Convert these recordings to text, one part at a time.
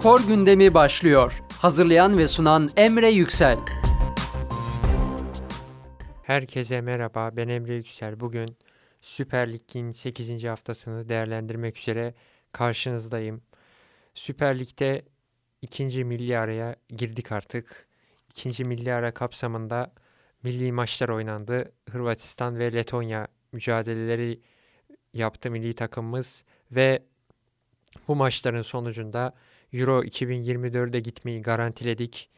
Spor gündemi başlıyor. Hazırlayan ve sunan Emre Yüksel. Herkese merhaba. Ben Emre Yüksel. Bugün Süper Lig'in 8. haftasını değerlendirmek üzere karşınızdayım. Süper Lig'de ikinci milli araya girdik artık. İkinci milli ara kapsamında milli maçlar oynandı. Hırvatistan ve Letonya mücadeleleri yaptı milli takımımız ve bu maçların sonucunda Euro 2024'e gitmeyi garantiledik.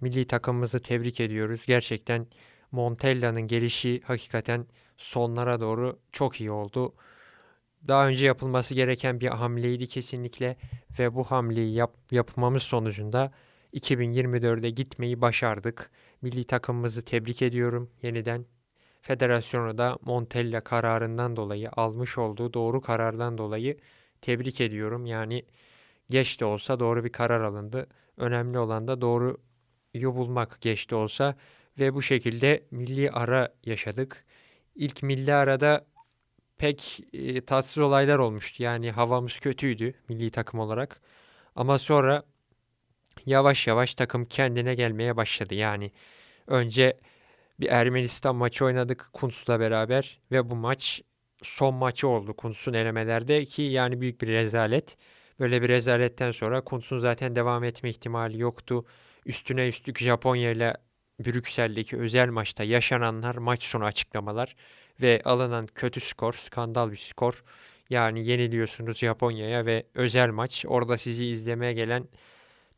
Milli takımımızı tebrik ediyoruz. Gerçekten Montella'nın gelişi hakikaten sonlara doğru çok iyi oldu. Daha önce yapılması gereken bir hamleydi kesinlikle ve bu hamleyi yap, yapmamız sonucunda 2024'e gitmeyi başardık. Milli takımımızı tebrik ediyorum yeniden. Federasyonu da Montella kararından dolayı almış olduğu doğru karardan dolayı tebrik ediyorum. Yani geç de olsa doğru bir karar alındı. Önemli olan da doğruyu bulmak geç de olsa ve bu şekilde milli ara yaşadık. İlk milli arada pek e, tatsız olaylar olmuştu. Yani havamız kötüydü milli takım olarak. Ama sonra yavaş yavaş takım kendine gelmeye başladı. Yani önce bir Ermenistan maçı oynadık Kuntz'la beraber ve bu maç son maçı oldu Kuntz'un elemelerde ki yani büyük bir rezalet. Böyle bir rezaletten sonra Kuntz'un zaten devam etme ihtimali yoktu. Üstüne üstlük Japonya ile Brüksel'deki özel maçta yaşananlar maç sonu açıklamalar ve alınan kötü skor, skandal bir skor. Yani yeniliyorsunuz Japonya'ya ve özel maç. Orada sizi izlemeye gelen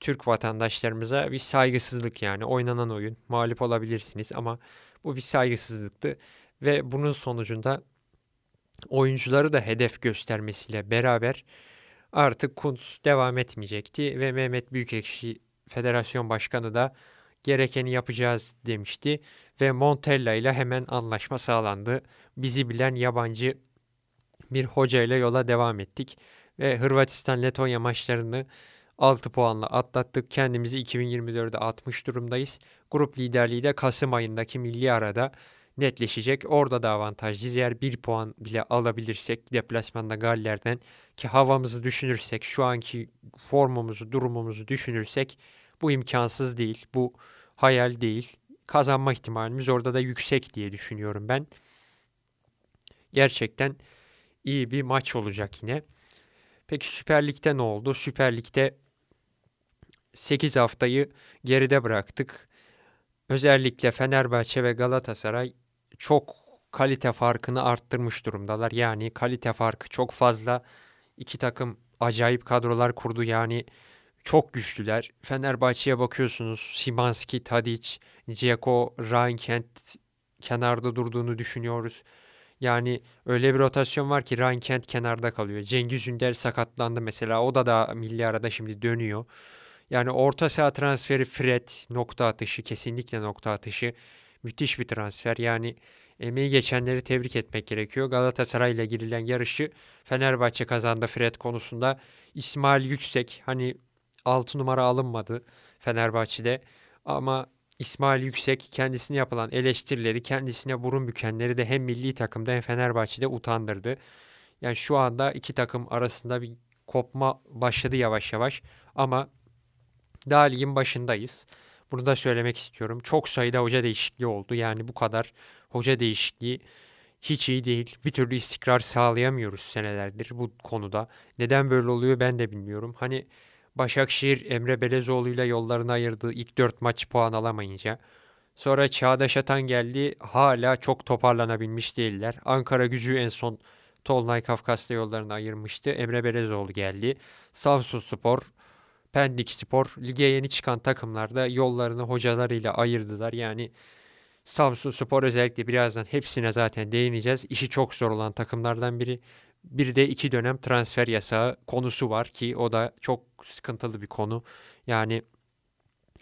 Türk vatandaşlarımıza bir saygısızlık yani oynanan oyun. Mağlup olabilirsiniz ama bu bir saygısızlıktı. Ve bunun sonucunda oyuncuları da hedef göstermesiyle beraber artık Kuntz devam etmeyecekti ve Mehmet Büyükekşi Federasyon Başkanı da gerekeni yapacağız demişti ve Montella ile hemen anlaşma sağlandı. Bizi bilen yabancı bir hoca ile yola devam ettik ve Hırvatistan Letonya maçlarını 6 puanla atlattık. Kendimizi 2024'de atmış durumdayız. Grup liderliği de Kasım ayındaki milli arada netleşecek. Orada da avantajlıyız. Eğer bir puan bile alabilirsek deplasmanda Galler'den ki havamızı düşünürsek, şu anki formumuzu, durumumuzu düşünürsek bu imkansız değil. Bu hayal değil. Kazanma ihtimalimiz orada da yüksek diye düşünüyorum ben. Gerçekten iyi bir maç olacak yine. Peki Süper Lig'de ne oldu? Süper Lig'de 8 haftayı geride bıraktık. Özellikle Fenerbahçe ve Galatasaray çok kalite farkını arttırmış durumdalar. Yani kalite farkı çok fazla. İki takım acayip kadrolar kurdu. Yani çok güçlüler. Fenerbahçe'ye bakıyorsunuz. Simanski, Tadic, Dzeko, Rainkent kenarda durduğunu düşünüyoruz. Yani öyle bir rotasyon var ki Rainkent kenarda kalıyor. Cengiz Ünder sakatlandı mesela. O da da milli arada şimdi dönüyor. Yani orta saha transferi Fred nokta atışı kesinlikle nokta atışı. Müthiş bir transfer. Yani emeği geçenleri tebrik etmek gerekiyor. Galatasaray ile girilen yarışı Fenerbahçe kazandı Fred konusunda. İsmail Yüksek hani 6 numara alınmadı Fenerbahçe'de ama İsmail Yüksek kendisine yapılan eleştirileri, kendisine burun bükenleri de hem milli takımda hem Fenerbahçe'de utandırdı. Yani şu anda iki takım arasında bir kopma başladı yavaş yavaş ama daha ligin başındayız. Bunu da söylemek istiyorum. Çok sayıda hoca değişikliği oldu. Yani bu kadar hoca değişikliği hiç iyi değil. Bir türlü istikrar sağlayamıyoruz senelerdir bu konuda. Neden böyle oluyor ben de bilmiyorum. Hani Başakşehir Emre Belezoğlu ile yollarını ayırdığı ilk 4 maç puan alamayınca. Sonra Çağdaş Atan geldi. Hala çok toparlanabilmiş değiller. Ankara gücü en son Tolunay Kafkas'ta yollarını ayırmıştı. Emre Belezoğlu geldi. Samsun Spor, Pendik Spor lige yeni çıkan takımlarda yollarını hocalarıyla ayırdılar. Yani Samsun Spor özellikle birazdan hepsine zaten değineceğiz. İşi çok zor olan takımlardan biri. Bir de iki dönem transfer yasağı konusu var ki o da çok sıkıntılı bir konu. Yani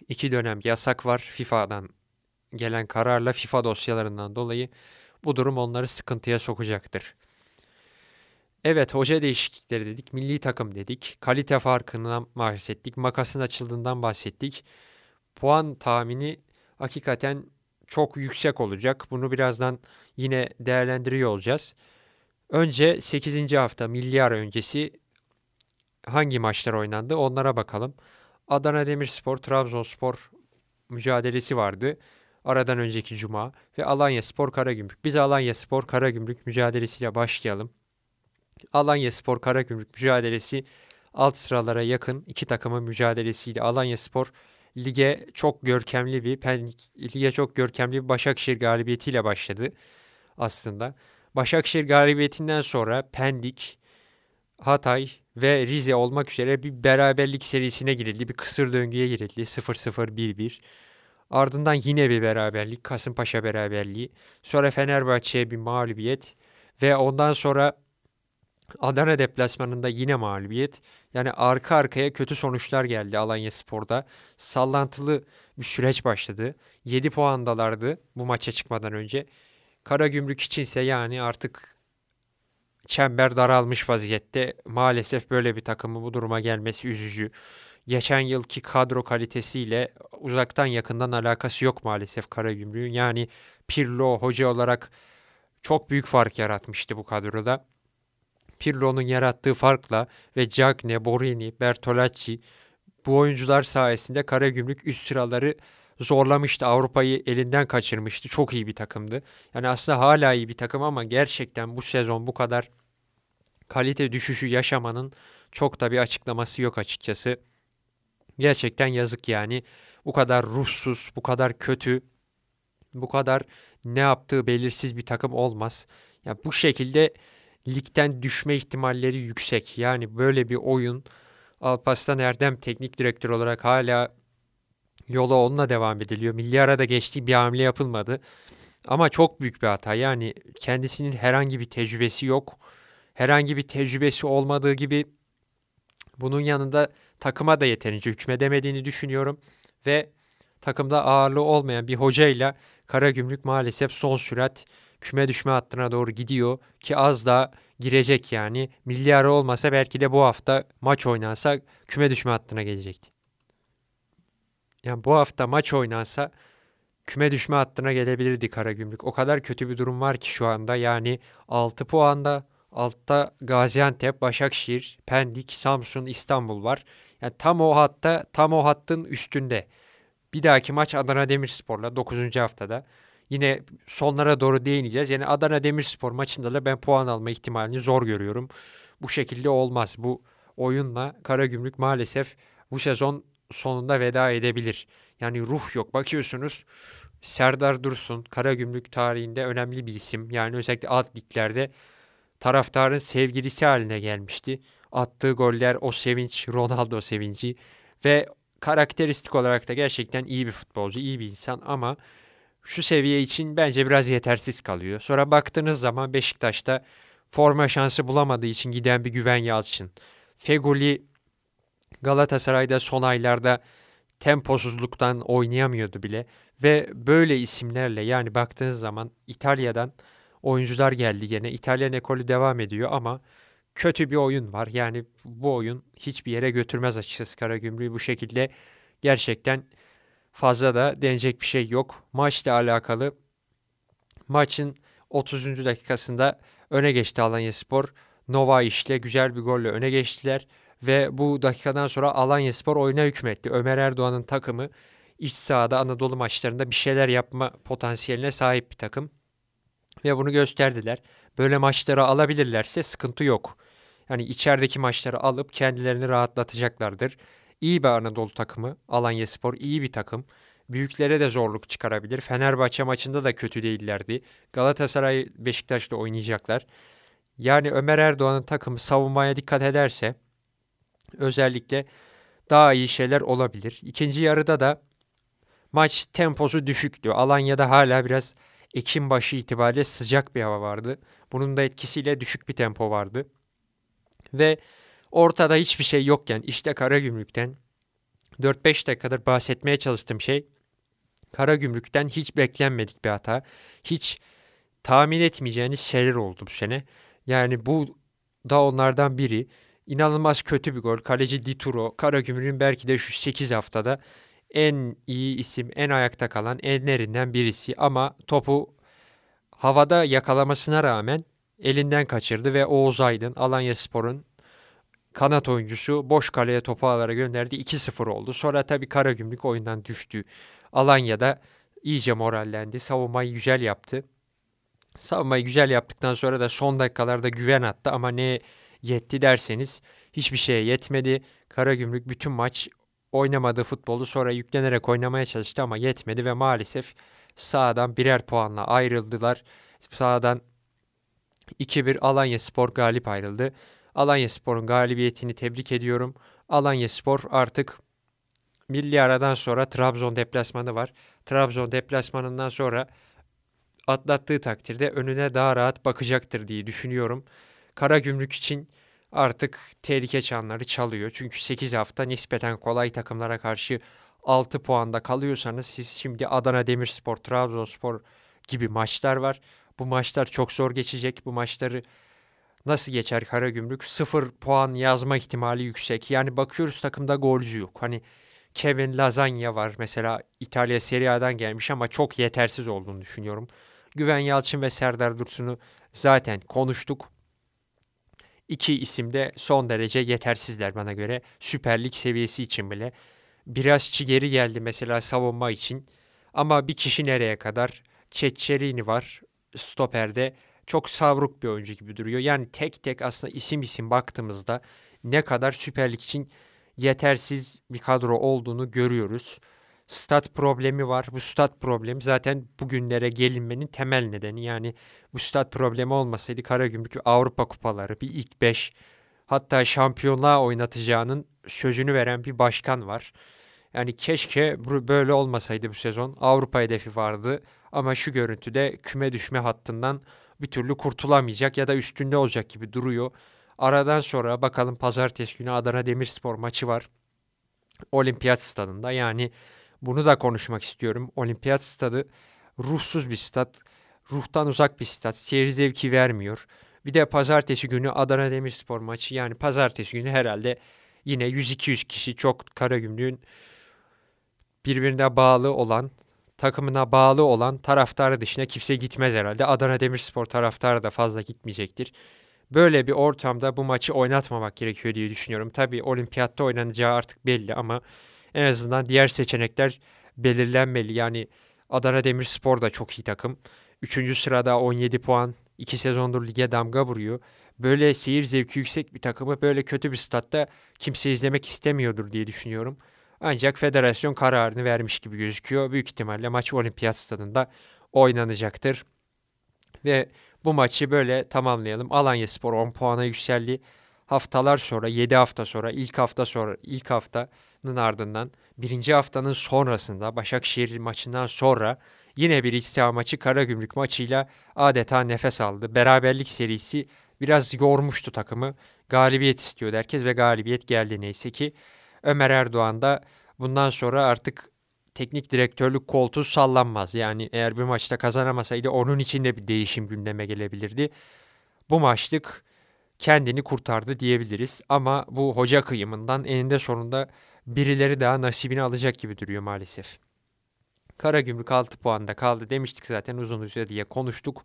iki dönem yasak var FIFA'dan gelen kararla FIFA dosyalarından dolayı bu durum onları sıkıntıya sokacaktır. Evet hoca değişiklikleri dedik, milli takım dedik, kalite farkından bahsettik, makasın açıldığından bahsettik. Puan tahmini hakikaten çok yüksek olacak. Bunu birazdan yine değerlendiriyor olacağız. Önce 8. hafta milli ara öncesi hangi maçlar oynandı onlara bakalım. Adana Demirspor, Trabzonspor mücadelesi vardı. Aradan önceki cuma ve Alanya Spor Karagümrük. Biz Alanya Spor Karagümrük mücadelesiyle başlayalım. Alanya Spor Karagümrük mücadelesi alt sıralara yakın iki takımın mücadelesiyle Alanya Spor lige çok görkemli bir lige çok görkemli bir Başakşehir galibiyetiyle başladı aslında. Başakşehir galibiyetinden sonra Pendik, Hatay ve Rize olmak üzere bir beraberlik serisine girildi. Bir kısır döngüye girildi. 0-0-1-1. Ardından yine bir beraberlik. Kasımpaşa beraberliği. Sonra Fenerbahçe'ye bir mağlubiyet. Ve ondan sonra Adana deplasmanında yine mağlubiyet. Yani arka arkaya kötü sonuçlar geldi Alanya Spor'da. Sallantılı bir süreç başladı. 7 puandalardı bu maça çıkmadan önce. Karagümrük içinse yani artık çember daralmış vaziyette. Maalesef böyle bir takımın bu duruma gelmesi üzücü. Geçen yılki kadro kalitesiyle uzaktan yakından alakası yok maalesef Karagümrük'ün. Yani Pirlo hoca olarak çok büyük fark yaratmıştı bu kadroda. Pirlo'nun yarattığı farkla ve Cagne, Borini, Bertolacci bu oyuncular sayesinde Karagümrük üst sıraları zorlamıştı. Avrupa'yı elinden kaçırmıştı. Çok iyi bir takımdı. Yani aslında hala iyi bir takım ama gerçekten bu sezon bu kadar kalite düşüşü yaşamanın çok da bir açıklaması yok açıkçası. Gerçekten yazık yani. Bu kadar ruhsuz, bu kadar kötü, bu kadar ne yaptığı belirsiz bir takım olmaz. Ya yani bu şekilde ligden düşme ihtimalleri yüksek. Yani böyle bir oyun Alparslan Erdem teknik direktör olarak hala yola onunla devam ediliyor. Milli arada geçtiği bir hamle yapılmadı. Ama çok büyük bir hata. Yani kendisinin herhangi bir tecrübesi yok. Herhangi bir tecrübesi olmadığı gibi bunun yanında takıma da yeterince hükmedemediğini düşünüyorum. Ve takımda ağırlığı olmayan bir hocayla Karagümrük maalesef son sürat küme düşme hattına doğru gidiyor ki az da girecek yani. Milyarı olmasa belki de bu hafta maç oynansa küme düşme hattına gelecekti. Yani bu hafta maç oynansa küme düşme hattına gelebilirdi Karagümrük. O kadar kötü bir durum var ki şu anda. Yani 6 puanda altta Gaziantep, Başakşehir, Pendik, Samsun, İstanbul var. Yani tam o hatta, tam o hattın üstünde. Bir dahaki maç Adana Demirspor'la 9. haftada. Yine sonlara doğru değineceğiz. Yani Adana Demirspor maçında da ben puan alma ihtimalini zor görüyorum. Bu şekilde olmaz. Bu oyunla Karagümrük maalesef bu sezon sonunda veda edebilir. Yani ruh yok. Bakıyorsunuz Serdar Dursun Karagümrük tarihinde önemli bir isim. Yani özellikle alt liglerde taraftarın sevgilisi haline gelmişti. Attığı goller o sevinç, Ronaldo sevinci ve karakteristik olarak da gerçekten iyi bir futbolcu, iyi bir insan ama şu seviye için bence biraz yetersiz kalıyor. Sonra baktığınız zaman Beşiktaş'ta forma şansı bulamadığı için giden bir Güven Yalçın. Feguli Galatasaray'da son aylarda temposuzluktan oynayamıyordu bile ve böyle isimlerle yani baktığınız zaman İtalya'dan oyuncular geldi gene. İtalyan ekolü devam ediyor ama kötü bir oyun var. Yani bu oyun hiçbir yere götürmez açıkçası Karagümrük'ü bu şekilde gerçekten fazla da denecek bir şey yok. Maçla alakalı maçın 30. dakikasında öne geçti Alanya Spor. Nova işle güzel bir golle öne geçtiler ve bu dakikadan sonra Alanya Spor oyuna hükmetti. Ömer Erdoğan'ın takımı iç sahada Anadolu maçlarında bir şeyler yapma potansiyeline sahip bir takım. Ve bunu gösterdiler. Böyle maçları alabilirlerse sıkıntı yok. Yani içerideki maçları alıp kendilerini rahatlatacaklardır. İyi bir Anadolu takımı. Alanya Spor iyi bir takım. Büyüklere de zorluk çıkarabilir. Fenerbahçe maçında da kötü değillerdi. Galatasaray Beşiktaş'la oynayacaklar. Yani Ömer Erdoğan'ın takımı savunmaya dikkat ederse özellikle daha iyi şeyler olabilir. İkinci yarıda da maç temposu düşüktü. Alanya'da hala biraz Ekim başı itibariyle sıcak bir hava vardı. Bunun da etkisiyle düşük bir tempo vardı. Ve ortada hiçbir şey yokken işte Karagümrük'ten 4-5 dakikadır bahsetmeye çalıştığım şey Karagümrük'ten hiç beklenmedik bir hata. Hiç tahmin etmeyeceğiniz şeyler oldu bu sene. Yani bu da onlardan biri. İnanılmaz kötü bir gol. Kaleci Dituro, Karagümrük'ün belki de şu 8 haftada en iyi isim, en ayakta kalan enlerinden birisi. Ama topu havada yakalamasına rağmen elinden kaçırdı ve Oğuz Aydın, Alanya Spor'un kanat oyuncusu boş kaleye topu alarak gönderdi. 2-0 oldu. Sonra tabii Karagümrük oyundan düştü. Alanya'da iyice morallendi. Savunmayı güzel yaptı. Savunmayı güzel yaptıktan sonra da son dakikalarda güven attı ama ne yetti derseniz hiçbir şeye yetmedi. Karagümrük bütün maç oynamadığı futbolu sonra yüklenerek oynamaya çalıştı ama yetmedi ve maalesef sahadan birer puanla ayrıldılar. Sahadan 2-1 Alanya Spor galip ayrıldı. Alanya Spor'un galibiyetini tebrik ediyorum. Alanya Spor artık milli aradan sonra Trabzon deplasmanı var. Trabzon deplasmanından sonra atlattığı takdirde önüne daha rahat bakacaktır diye düşünüyorum. Karagümrük için artık tehlike çanları çalıyor. Çünkü 8 hafta nispeten kolay takımlara karşı 6 puanda kalıyorsanız siz şimdi Adana Demirspor, Trabzonspor gibi maçlar var. Bu maçlar çok zor geçecek. Bu maçları nasıl geçer Karagümrük? 0 puan yazma ihtimali yüksek. Yani bakıyoruz takımda golcü yok. Hani Kevin Lasagna var mesela İtalya Serie A'dan gelmiş ama çok yetersiz olduğunu düşünüyorum. Güven Yalçın ve Serdar Dursun'u zaten konuştuk. İki isim de son derece yetersizler bana göre. Süper Lig seviyesi için bile. Biraz çigeri geldi mesela savunma için. Ama bir kişi nereye kadar? Çetçerini var stoperde. Çok savruk bir oyuncu gibi duruyor. Yani tek tek aslında isim isim baktığımızda ne kadar Süper Lig için yetersiz bir kadro olduğunu görüyoruz. Stat problemi var. Bu stat problemi zaten bugünlere gelinmenin temel nedeni. Yani bu stat problemi olmasaydı Karagümrük Avrupa kupaları, bir ilk 5 hatta şampiyonluğa oynatacağının sözünü veren bir başkan var. Yani keşke böyle olmasaydı bu sezon. Avrupa hedefi vardı ama şu görüntüde küme düşme hattından bir türlü kurtulamayacak ya da üstünde olacak gibi duruyor. Aradan sonra bakalım pazartesi günü Adana Demirspor maçı var. Olimpiyat stadında yani bunu da konuşmak istiyorum. Olimpiyat stadı ruhsuz bir stat. Ruhtan uzak bir stat. Seyir zevki vermiyor. Bir de pazartesi günü Adana Demirspor maçı. Yani pazartesi günü herhalde yine 100-200 kişi çok Karagümrük'ün birbirine bağlı olan, takımına bağlı olan taraftarı dışına kimse gitmez herhalde. Adana Demirspor taraftarı da fazla gitmeyecektir. Böyle bir ortamda bu maçı oynatmamak gerekiyor diye düşünüyorum. Tabii olimpiyatta oynanacağı artık belli ama en azından diğer seçenekler belirlenmeli. Yani Adana Demirspor da çok iyi takım. Üçüncü sırada 17 puan. iki sezondur lige damga vuruyor. Böyle seyir zevki yüksek bir takımı böyle kötü bir statta kimse izlemek istemiyordur diye düşünüyorum. Ancak federasyon kararını vermiş gibi gözüküyor. Büyük ihtimalle maç olimpiyat stadında oynanacaktır. Ve bu maçı böyle tamamlayalım. Alanya Spor 10 puana yükseldi. Haftalar sonra 7 hafta sonra ilk hafta sonra ilk haftanın ardından birinci haftanın sonrasında Başakşehir maçından sonra yine bir istiha maçı Karagümrük maçıyla adeta nefes aldı. Beraberlik serisi biraz yormuştu takımı. Galibiyet istiyordu herkes ve galibiyet geldi neyse ki. Ömer Erdoğan da bundan sonra artık teknik direktörlük koltuğu sallanmaz. Yani eğer bir maçta kazanamasaydı onun için de bir değişim gündeme gelebilirdi. Bu maçlık kendini kurtardı diyebiliriz. Ama bu hoca kıyımından eninde sonunda birileri daha nasibini alacak gibi duruyor maalesef. Karagümrük 6 puanda kaldı demiştik zaten uzun uzun diye konuştuk.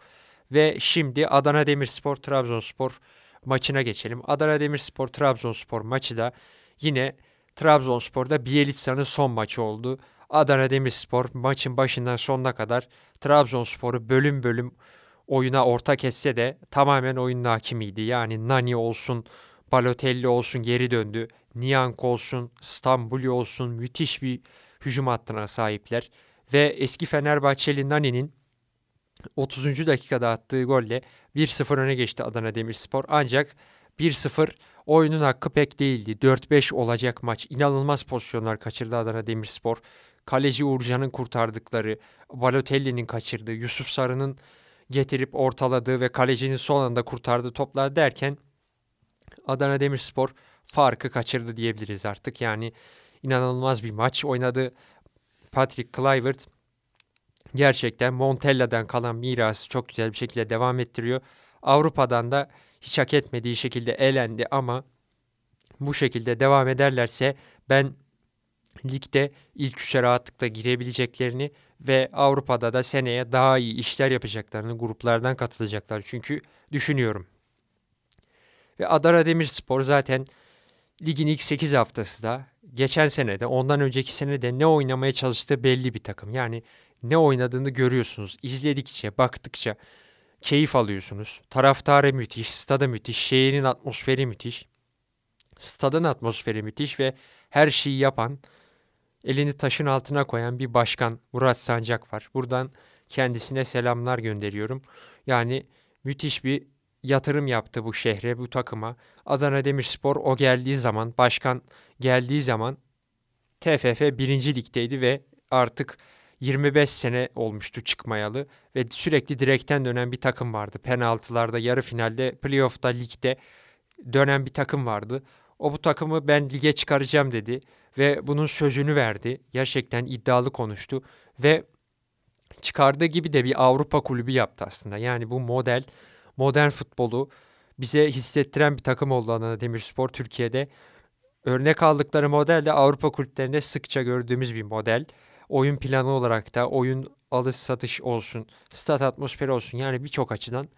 Ve şimdi Adana Demirspor Trabzonspor maçına geçelim. Adana Demirspor Trabzonspor maçı da yine Trabzonspor'da Bielitsa'nın son maçı oldu. Adana Demirspor maçın başından sonuna kadar Trabzonspor'u bölüm bölüm oyuna ortak etse de tamamen oyunun hakimiydi. Yani Nani olsun, Balotelli olsun geri döndü. Niyank olsun, Stambuli olsun müthiş bir hücum hattına sahipler. Ve eski Fenerbahçeli Nani'nin 30. dakikada attığı golle 1-0 öne geçti Adana Demirspor. Ancak 1-0 oyunun hakkı pek değildi. 4-5 olacak maç. İnanılmaz pozisyonlar kaçırdı Adana Demirspor. Kaleci Uğurcan'ın kurtardıkları, Balotelli'nin kaçırdığı, Yusuf Sarı'nın getirip ortaladığı ve kalecinin son anda kurtardığı toplar derken Adana Demirspor farkı kaçırdı diyebiliriz artık. Yani inanılmaz bir maç oynadı. Patrick Kluivert gerçekten Montella'dan kalan mirası çok güzel bir şekilde devam ettiriyor. Avrupa'dan da hiç hak etmediği şekilde elendi ama bu şekilde devam ederlerse ben ligde ilk üçe rahatlıkla girebileceklerini ve Avrupa'da da seneye daha iyi işler yapacaklarını gruplardan katılacaklar çünkü düşünüyorum. Ve Adana Demirspor zaten ligin ilk 8 haftası da geçen sene de ondan önceki sene de ne oynamaya çalıştığı belli bir takım. Yani ne oynadığını görüyorsunuz. İzledikçe, baktıkça keyif alıyorsunuz. Taraftarı müthiş, stadı müthiş, şehrin atmosferi müthiş. Stadın atmosferi müthiş ve her şeyi yapan, elini taşın altına koyan bir başkan Murat Sancak var. Buradan kendisine selamlar gönderiyorum. Yani müthiş bir yatırım yaptı bu şehre, bu takıma. Adana Demirspor o geldiği zaman, başkan geldiği zaman TFF 1. ligdeydi ve artık 25 sene olmuştu çıkmayalı ve sürekli direkten dönen bir takım vardı. Penaltılarda, yarı finalde, playoff'ta, ligde dönen bir takım vardı. O bu takımı ben lige çıkaracağım dedi ve bunun sözünü verdi. Gerçekten iddialı konuştu ve çıkardığı gibi de bir Avrupa kulübü yaptı aslında. Yani bu model modern futbolu bize hissettiren bir takım oldu Adana Demirspor Türkiye'de. Örnek aldıkları model de Avrupa kulüplerinde sıkça gördüğümüz bir model. Oyun planı olarak da oyun alış satış olsun, stat atmosferi olsun yani birçok açıdan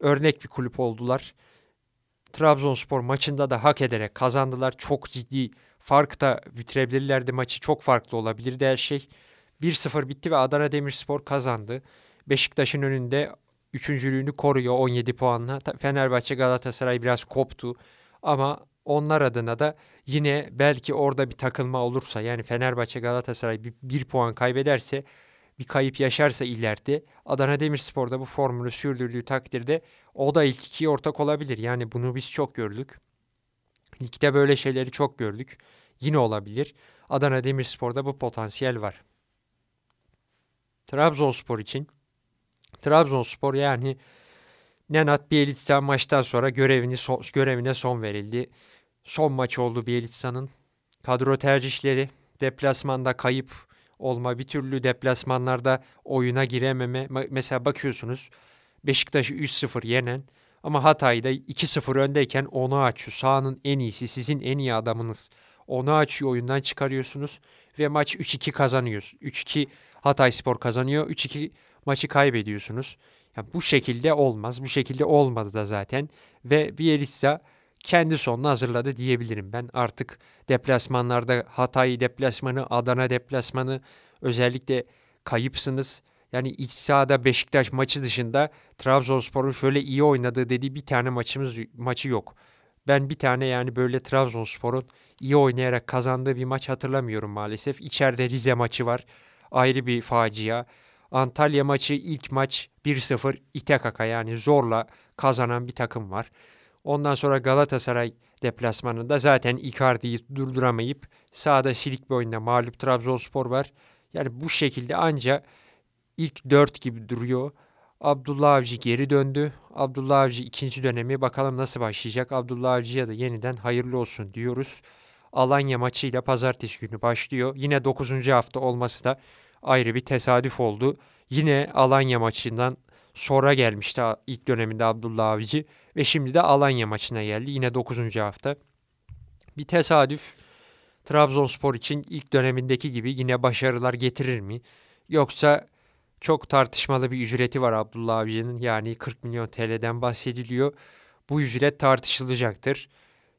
örnek bir kulüp oldular. Trabzonspor maçında da hak ederek kazandılar. Çok ciddi fark da bitirebilirlerdi maçı. Çok farklı olabilirdi her şey. 1-0 bitti ve Adana Demirspor kazandı. Beşiktaş'ın önünde üçüncülüğünü koruyor 17 puanla. Fenerbahçe Galatasaray biraz koptu ama onlar adına da yine belki orada bir takılma olursa yani Fenerbahçe Galatasaray bir, bir puan kaybederse bir kayıp yaşarsa ileride Adana Demirspor'da bu formülü sürdürdüğü takdirde o da ilk ikiye ortak olabilir. Yani bunu biz çok gördük. Ligde böyle şeyleri çok gördük. Yine olabilir. Adana Demirspor'da bu potansiyel var. Trabzonspor için Trabzonspor yani Nenat Bielitsa maçtan sonra görevini son, görevine son verildi. Son maç oldu Bielitsa'nın. Kadro tercihleri, deplasmanda kayıp olma, bir türlü deplasmanlarda oyuna girememe. Mesela bakıyorsunuz Beşiktaş'ı 3-0 yenen ama Hatay'da 2-0 öndeyken onu açıyor. Sahanın en iyisi, sizin en iyi adamınız. Onu açıyor, oyundan çıkarıyorsunuz ve maç 3-2 kazanıyoruz. 3-2 Hatay Spor kazanıyor. 3-2 maçı kaybediyorsunuz. Yani bu şekilde olmaz. Bu şekilde olmadı da zaten. Ve Bielitsa kendi sonunu hazırladı diyebilirim ben. Artık deplasmanlarda Hatay deplasmanı, Adana deplasmanı özellikle kayıpsınız. Yani iç sahada Beşiktaş maçı dışında Trabzonspor'un şöyle iyi oynadığı dediği bir tane maçımız maçı yok. Ben bir tane yani böyle Trabzonspor'un iyi oynayarak kazandığı bir maç hatırlamıyorum maalesef. İçeride Rize maçı var. Ayrı bir facia. Antalya maçı ilk maç 1-0 ite kaka yani zorla kazanan bir takım var. Ondan sonra Galatasaray deplasmanında zaten Icardi'yi durduramayıp sağda silik bir oyunda mağlup Trabzonspor var. Yani bu şekilde anca ilk dört gibi duruyor. Abdullah Avcı geri döndü. Abdullah Avcı ikinci dönemi bakalım nasıl başlayacak. Abdullah Avcı'ya da yeniden hayırlı olsun diyoruz. Alanya maçıyla pazartesi günü başlıyor. Yine 9. hafta olması da ayrı bir tesadüf oldu. Yine Alanya maçından sonra gelmişti ilk döneminde Abdullah Avcı ve şimdi de Alanya maçına geldi. Yine 9. hafta. Bir tesadüf Trabzonspor için ilk dönemindeki gibi yine başarılar getirir mi? Yoksa çok tartışmalı bir ücreti var Abdullah Avcı'nın. Yani 40 milyon TL'den bahsediliyor. Bu ücret tartışılacaktır.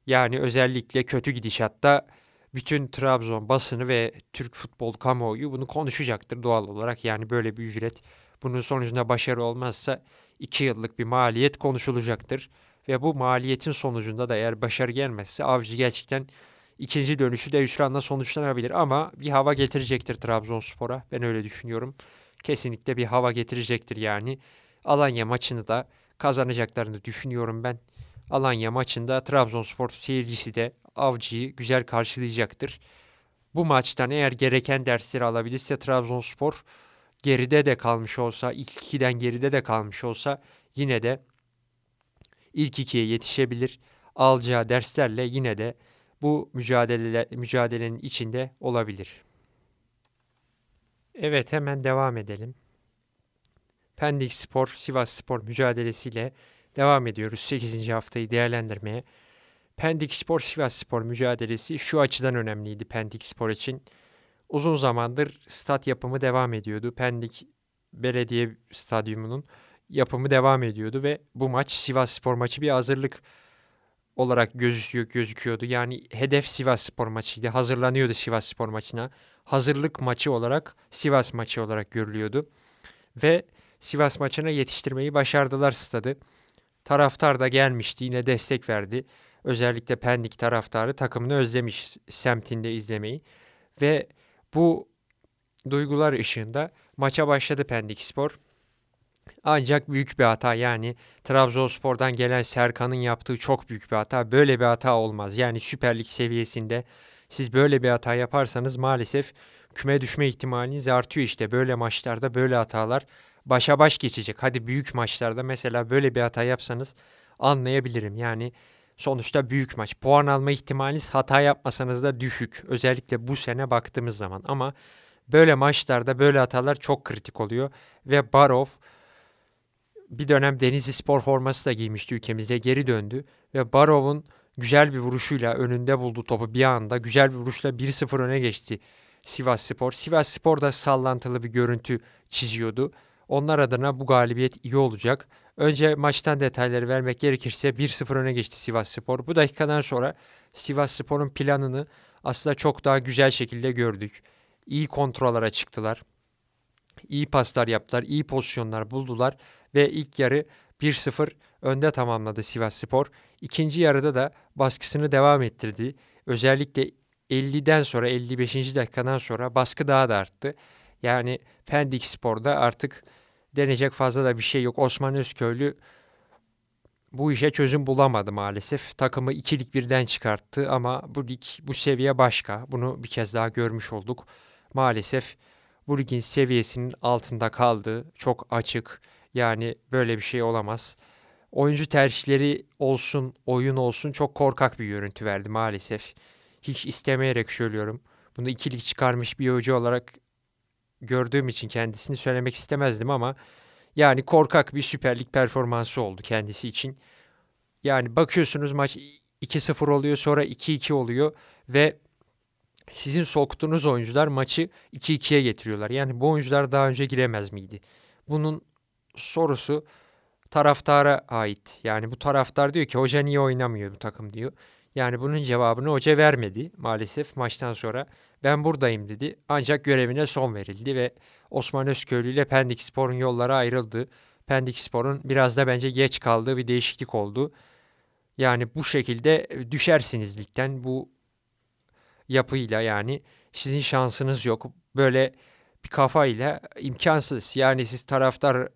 Yani özellikle kötü gidişatta bütün Trabzon basını ve Türk futbol kamuoyu bunu konuşacaktır doğal olarak. Yani böyle bir ücret bunun sonucunda başarı olmazsa 2 yıllık bir maliyet konuşulacaktır. Ve bu maliyetin sonucunda da eğer başarı gelmezse Avcı gerçekten ikinci dönüşü de hüsranla sonuçlanabilir. Ama bir hava getirecektir Trabzonspor'a. Ben öyle düşünüyorum. Kesinlikle bir hava getirecektir yani. Alanya maçını da kazanacaklarını düşünüyorum ben. Alanya maçında Trabzonspor seyircisi de Avcı'yı güzel karşılayacaktır. Bu maçtan eğer gereken dersleri alabilirse Trabzonspor geride de kalmış olsa, ilk ikiden geride de kalmış olsa yine de ilk ikiye yetişebilir. Alacağı derslerle yine de bu mücadele, mücadelenin içinde olabilir. Evet hemen devam edelim. Pendik Spor, Sivas Spor mücadelesiyle devam ediyoruz 8. haftayı değerlendirmeye. Pendik Spor Sivas Spor mücadelesi şu açıdan önemliydi Pendik Spor için. Uzun zamandır stat yapımı devam ediyordu. Pendik Belediye Stadyumu'nun yapımı devam ediyordu ve bu maç Sivas Spor maçı bir hazırlık olarak gözüküyor, gözüküyordu. Yani hedef Sivas Spor maçıydı. Hazırlanıyordu Sivas Spor maçına. Hazırlık maçı olarak Sivas maçı olarak görülüyordu. Ve Sivas maçına yetiştirmeyi başardılar stadı. Taraftar da gelmişti yine destek verdi. Özellikle Pendik taraftarı takımını özlemiş semtinde izlemeyi. Ve bu duygular ışığında maça başladı Pendik Spor. Ancak büyük bir hata yani Trabzonspor'dan gelen Serkan'ın yaptığı çok büyük bir hata. Böyle bir hata olmaz. Yani Süper Lig seviyesinde siz böyle bir hata yaparsanız maalesef küme düşme ihtimaliniz artıyor işte. Böyle maçlarda böyle hatalar başa baş geçecek. Hadi büyük maçlarda mesela böyle bir hata yapsanız anlayabilirim. Yani sonuçta büyük maç. Puan alma ihtimaliniz hata yapmasanız da düşük. Özellikle bu sene baktığımız zaman ama böyle maçlarda böyle hatalar çok kritik oluyor ve Barov bir dönem Denizli Spor forması da giymişti ülkemizde geri döndü ve Barov'un güzel bir vuruşuyla önünde buldu topu bir anda güzel bir vuruşla 1-0 öne geçti Sivas Spor. Sivas Spor da sallantılı bir görüntü çiziyordu. Onlar adına bu galibiyet iyi olacak. Önce maçtan detayları vermek gerekirse 1-0 öne geçti Sivas Spor. Bu dakikadan sonra Sivas Spor'un planını aslında çok daha güzel şekilde gördük. İyi kontrollara çıktılar. İyi paslar yaptılar, iyi pozisyonlar buldular ve ilk yarı 1-0 önde tamamladı Sivas Spor. İkinci yarıda da baskısını devam ettirdi. Özellikle 50'den sonra 55. dakikadan sonra baskı daha da arttı. Yani Pendik Spor'da artık denecek fazla da bir şey yok. Osman Özköylü bu işe çözüm bulamadı maalesef. Takımı ikilik birden çıkarttı ama bu lig bu seviye başka. Bunu bir kez daha görmüş olduk. Maalesef bu ligin seviyesinin altında kaldı. Çok açık. Yani böyle bir şey olamaz. Oyuncu tercihleri olsun, oyun olsun çok korkak bir görüntü verdi maalesef. Hiç istemeyerek söylüyorum. Bunu ikilik çıkarmış bir oyuncu olarak gördüğüm için kendisini söylemek istemezdim ama yani korkak bir Süper Lig performansı oldu kendisi için. Yani bakıyorsunuz maç 2-0 oluyor sonra 2-2 oluyor ve sizin soktuğunuz oyuncular maçı 2-2'ye getiriyorlar. Yani bu oyuncular daha önce giremez miydi? Bunun sorusu taraftara ait. Yani bu taraftar diyor ki hoca niye oynamıyor bu takım diyor. Yani bunun cevabını hoca vermedi maalesef maçtan sonra. Ben buradayım dedi. Ancak görevine son verildi ve Osman Özköylü ile Pendik Spor'un yolları ayrıldı. Pendik Spor'un biraz da bence geç kaldığı bir değişiklik oldu. Yani bu şekilde düşersiniz ligden bu yapıyla yani sizin şansınız yok. Böyle bir kafayla imkansız. Yani siz taraftar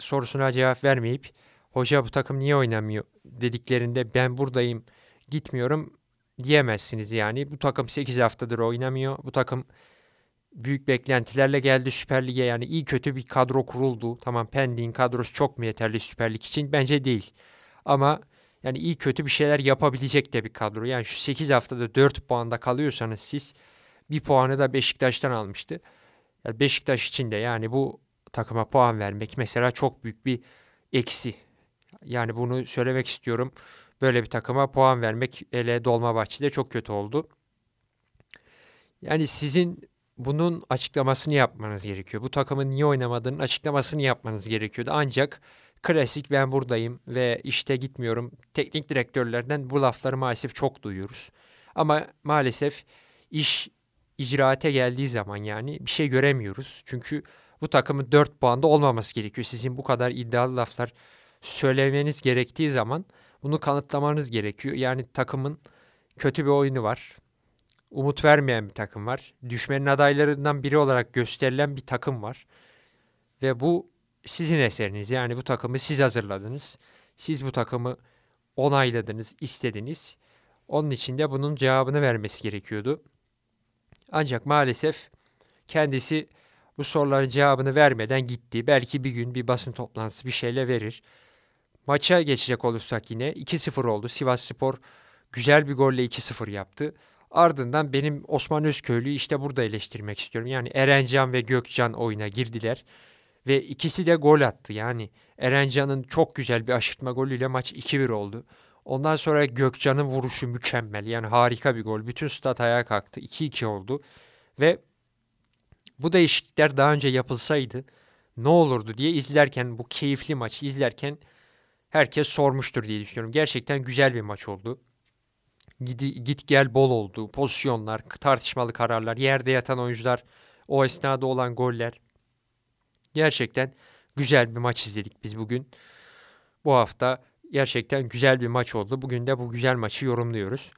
sorusuna cevap vermeyip hoca bu takım niye oynamıyor dediklerinde ben buradayım gitmiyorum diyemezsiniz yani. Bu takım 8 haftadır oynamıyor. Bu takım büyük beklentilerle geldi Süper Lig'e yani iyi kötü bir kadro kuruldu. Tamam Pendik'in kadrosu çok mu yeterli Süper Lig için? Bence değil. Ama yani iyi kötü bir şeyler yapabilecek de bir kadro. Yani şu 8 haftada 4 puanda kalıyorsanız siz bir puanı da Beşiktaş'tan almıştı. Yani Beşiktaş için de yani bu takıma puan vermek mesela çok büyük bir eksi. Yani bunu söylemek istiyorum. Böyle bir takıma puan vermek ele Dolmabahçe'de çok kötü oldu. Yani sizin bunun açıklamasını yapmanız gerekiyor. Bu takımın niye oynamadığının açıklamasını yapmanız gerekiyordu. Ancak klasik ben buradayım ve işte gitmiyorum. Teknik direktörlerden bu lafları maalesef çok duyuyoruz. Ama maalesef iş icraate geldiği zaman yani bir şey göremiyoruz. Çünkü bu takımın 4 puanda olmaması gerekiyor. Sizin bu kadar iddialı laflar söylemeniz gerektiği zaman bunu kanıtlamanız gerekiyor. Yani takımın kötü bir oyunu var. Umut vermeyen bir takım var. Düşmenin adaylarından biri olarak gösterilen bir takım var. Ve bu sizin eseriniz. Yani bu takımı siz hazırladınız. Siz bu takımı onayladınız, istediniz. Onun için de bunun cevabını vermesi gerekiyordu. Ancak maalesef kendisi bu soruların cevabını vermeden gitti. Belki bir gün bir basın toplantısı bir şeyle verir. Maça geçecek olursak yine 2-0 oldu. Sivas Spor güzel bir golle 2-0 yaptı. Ardından benim Osman Özköylü'yü işte burada eleştirmek istiyorum. Yani Erencan ve Gökcan oyuna girdiler. Ve ikisi de gol attı. Yani Erencan'ın çok güzel bir aşırtma golüyle maç 2-1 oldu. Ondan sonra Gökcan'ın vuruşu mükemmel. Yani harika bir gol. Bütün stat ayağa kalktı. 2-2 oldu. Ve bu değişiklikler daha önce yapılsaydı ne olurdu diye izlerken bu keyifli maçı izlerken herkes sormuştur diye düşünüyorum. Gerçekten güzel bir maç oldu. Gidi, git gel bol oldu. Pozisyonlar, tartışmalı kararlar, yerde yatan oyuncular, o esnada olan goller. Gerçekten güzel bir maç izledik biz bugün. Bu hafta gerçekten güzel bir maç oldu. Bugün de bu güzel maçı yorumluyoruz.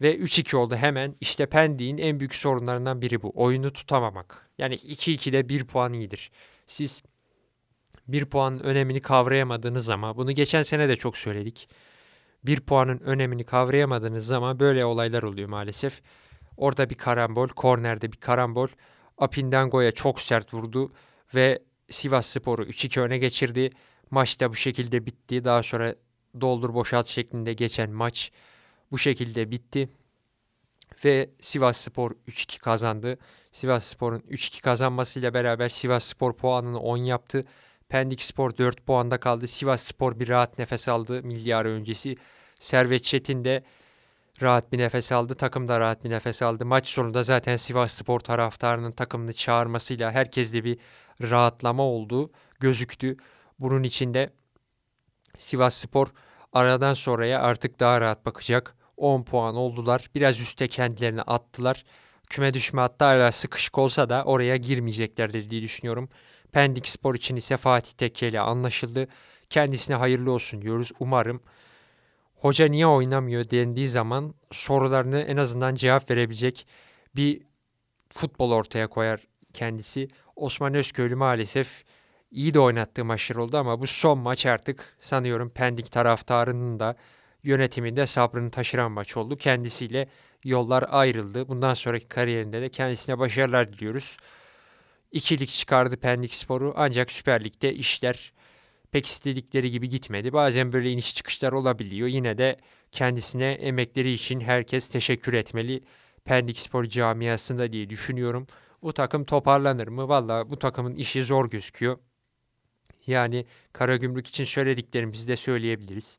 Ve 3-2 oldu hemen. İşte Pendik'in en büyük sorunlarından biri bu. Oyunu tutamamak. Yani 2-2'de 1 puan iyidir. Siz 1 puanın önemini kavrayamadığınız zaman, bunu geçen sene de çok söyledik. 1 puanın önemini kavrayamadığınız zaman böyle olaylar oluyor maalesef. Orada bir karambol, kornerde bir karambol. Apindango'ya çok sert vurdu ve Sivas Spor'u 3-2 öne geçirdi. Maç da bu şekilde bitti. Daha sonra doldur boşalt şeklinde geçen maç bu şekilde bitti. Ve Sivas Spor 3-2 kazandı. Sivas Spor'un 3-2 kazanmasıyla beraber Sivas Spor puanını 10 yaptı. Pendik Spor 4 puanda kaldı. Sivas Spor bir rahat nefes aldı milyar öncesi. Servet Çetin de rahat bir nefes aldı. Takım da rahat bir nefes aldı. Maç sonunda zaten Sivas Spor taraftarının takımını çağırmasıyla herkeste bir rahatlama oldu. Gözüktü. Bunun içinde Sivas Spor aradan sonraya artık daha rahat bakacak. 10 puan oldular. Biraz üste kendilerini attılar. Küme düşme hatta hala sıkışık olsa da oraya girmeyeceklerdir diye düşünüyorum. Pendik Spor için ise Fatih Tekke ile anlaşıldı. Kendisine hayırlı olsun diyoruz. Umarım hoca niye oynamıyor dendiği zaman sorularını en azından cevap verebilecek bir futbol ortaya koyar kendisi. Osman Özköylü maalesef iyi de oynattığı maçlar oldu ama bu son maç artık sanıyorum Pendik taraftarının da yönetiminde sabrını taşıran maç oldu. Kendisiyle yollar ayrıldı. Bundan sonraki kariyerinde de kendisine başarılar diliyoruz. İkilik çıkardı Pendik Sporu ancak Süper Lig'de işler pek istedikleri gibi gitmedi. Bazen böyle iniş çıkışlar olabiliyor. Yine de kendisine emekleri için herkes teşekkür etmeli. Pendik Spor camiasında diye düşünüyorum. Bu takım toparlanır mı? Valla bu takımın işi zor gözüküyor. Yani Karagümrük için söylediklerimizi de söyleyebiliriz.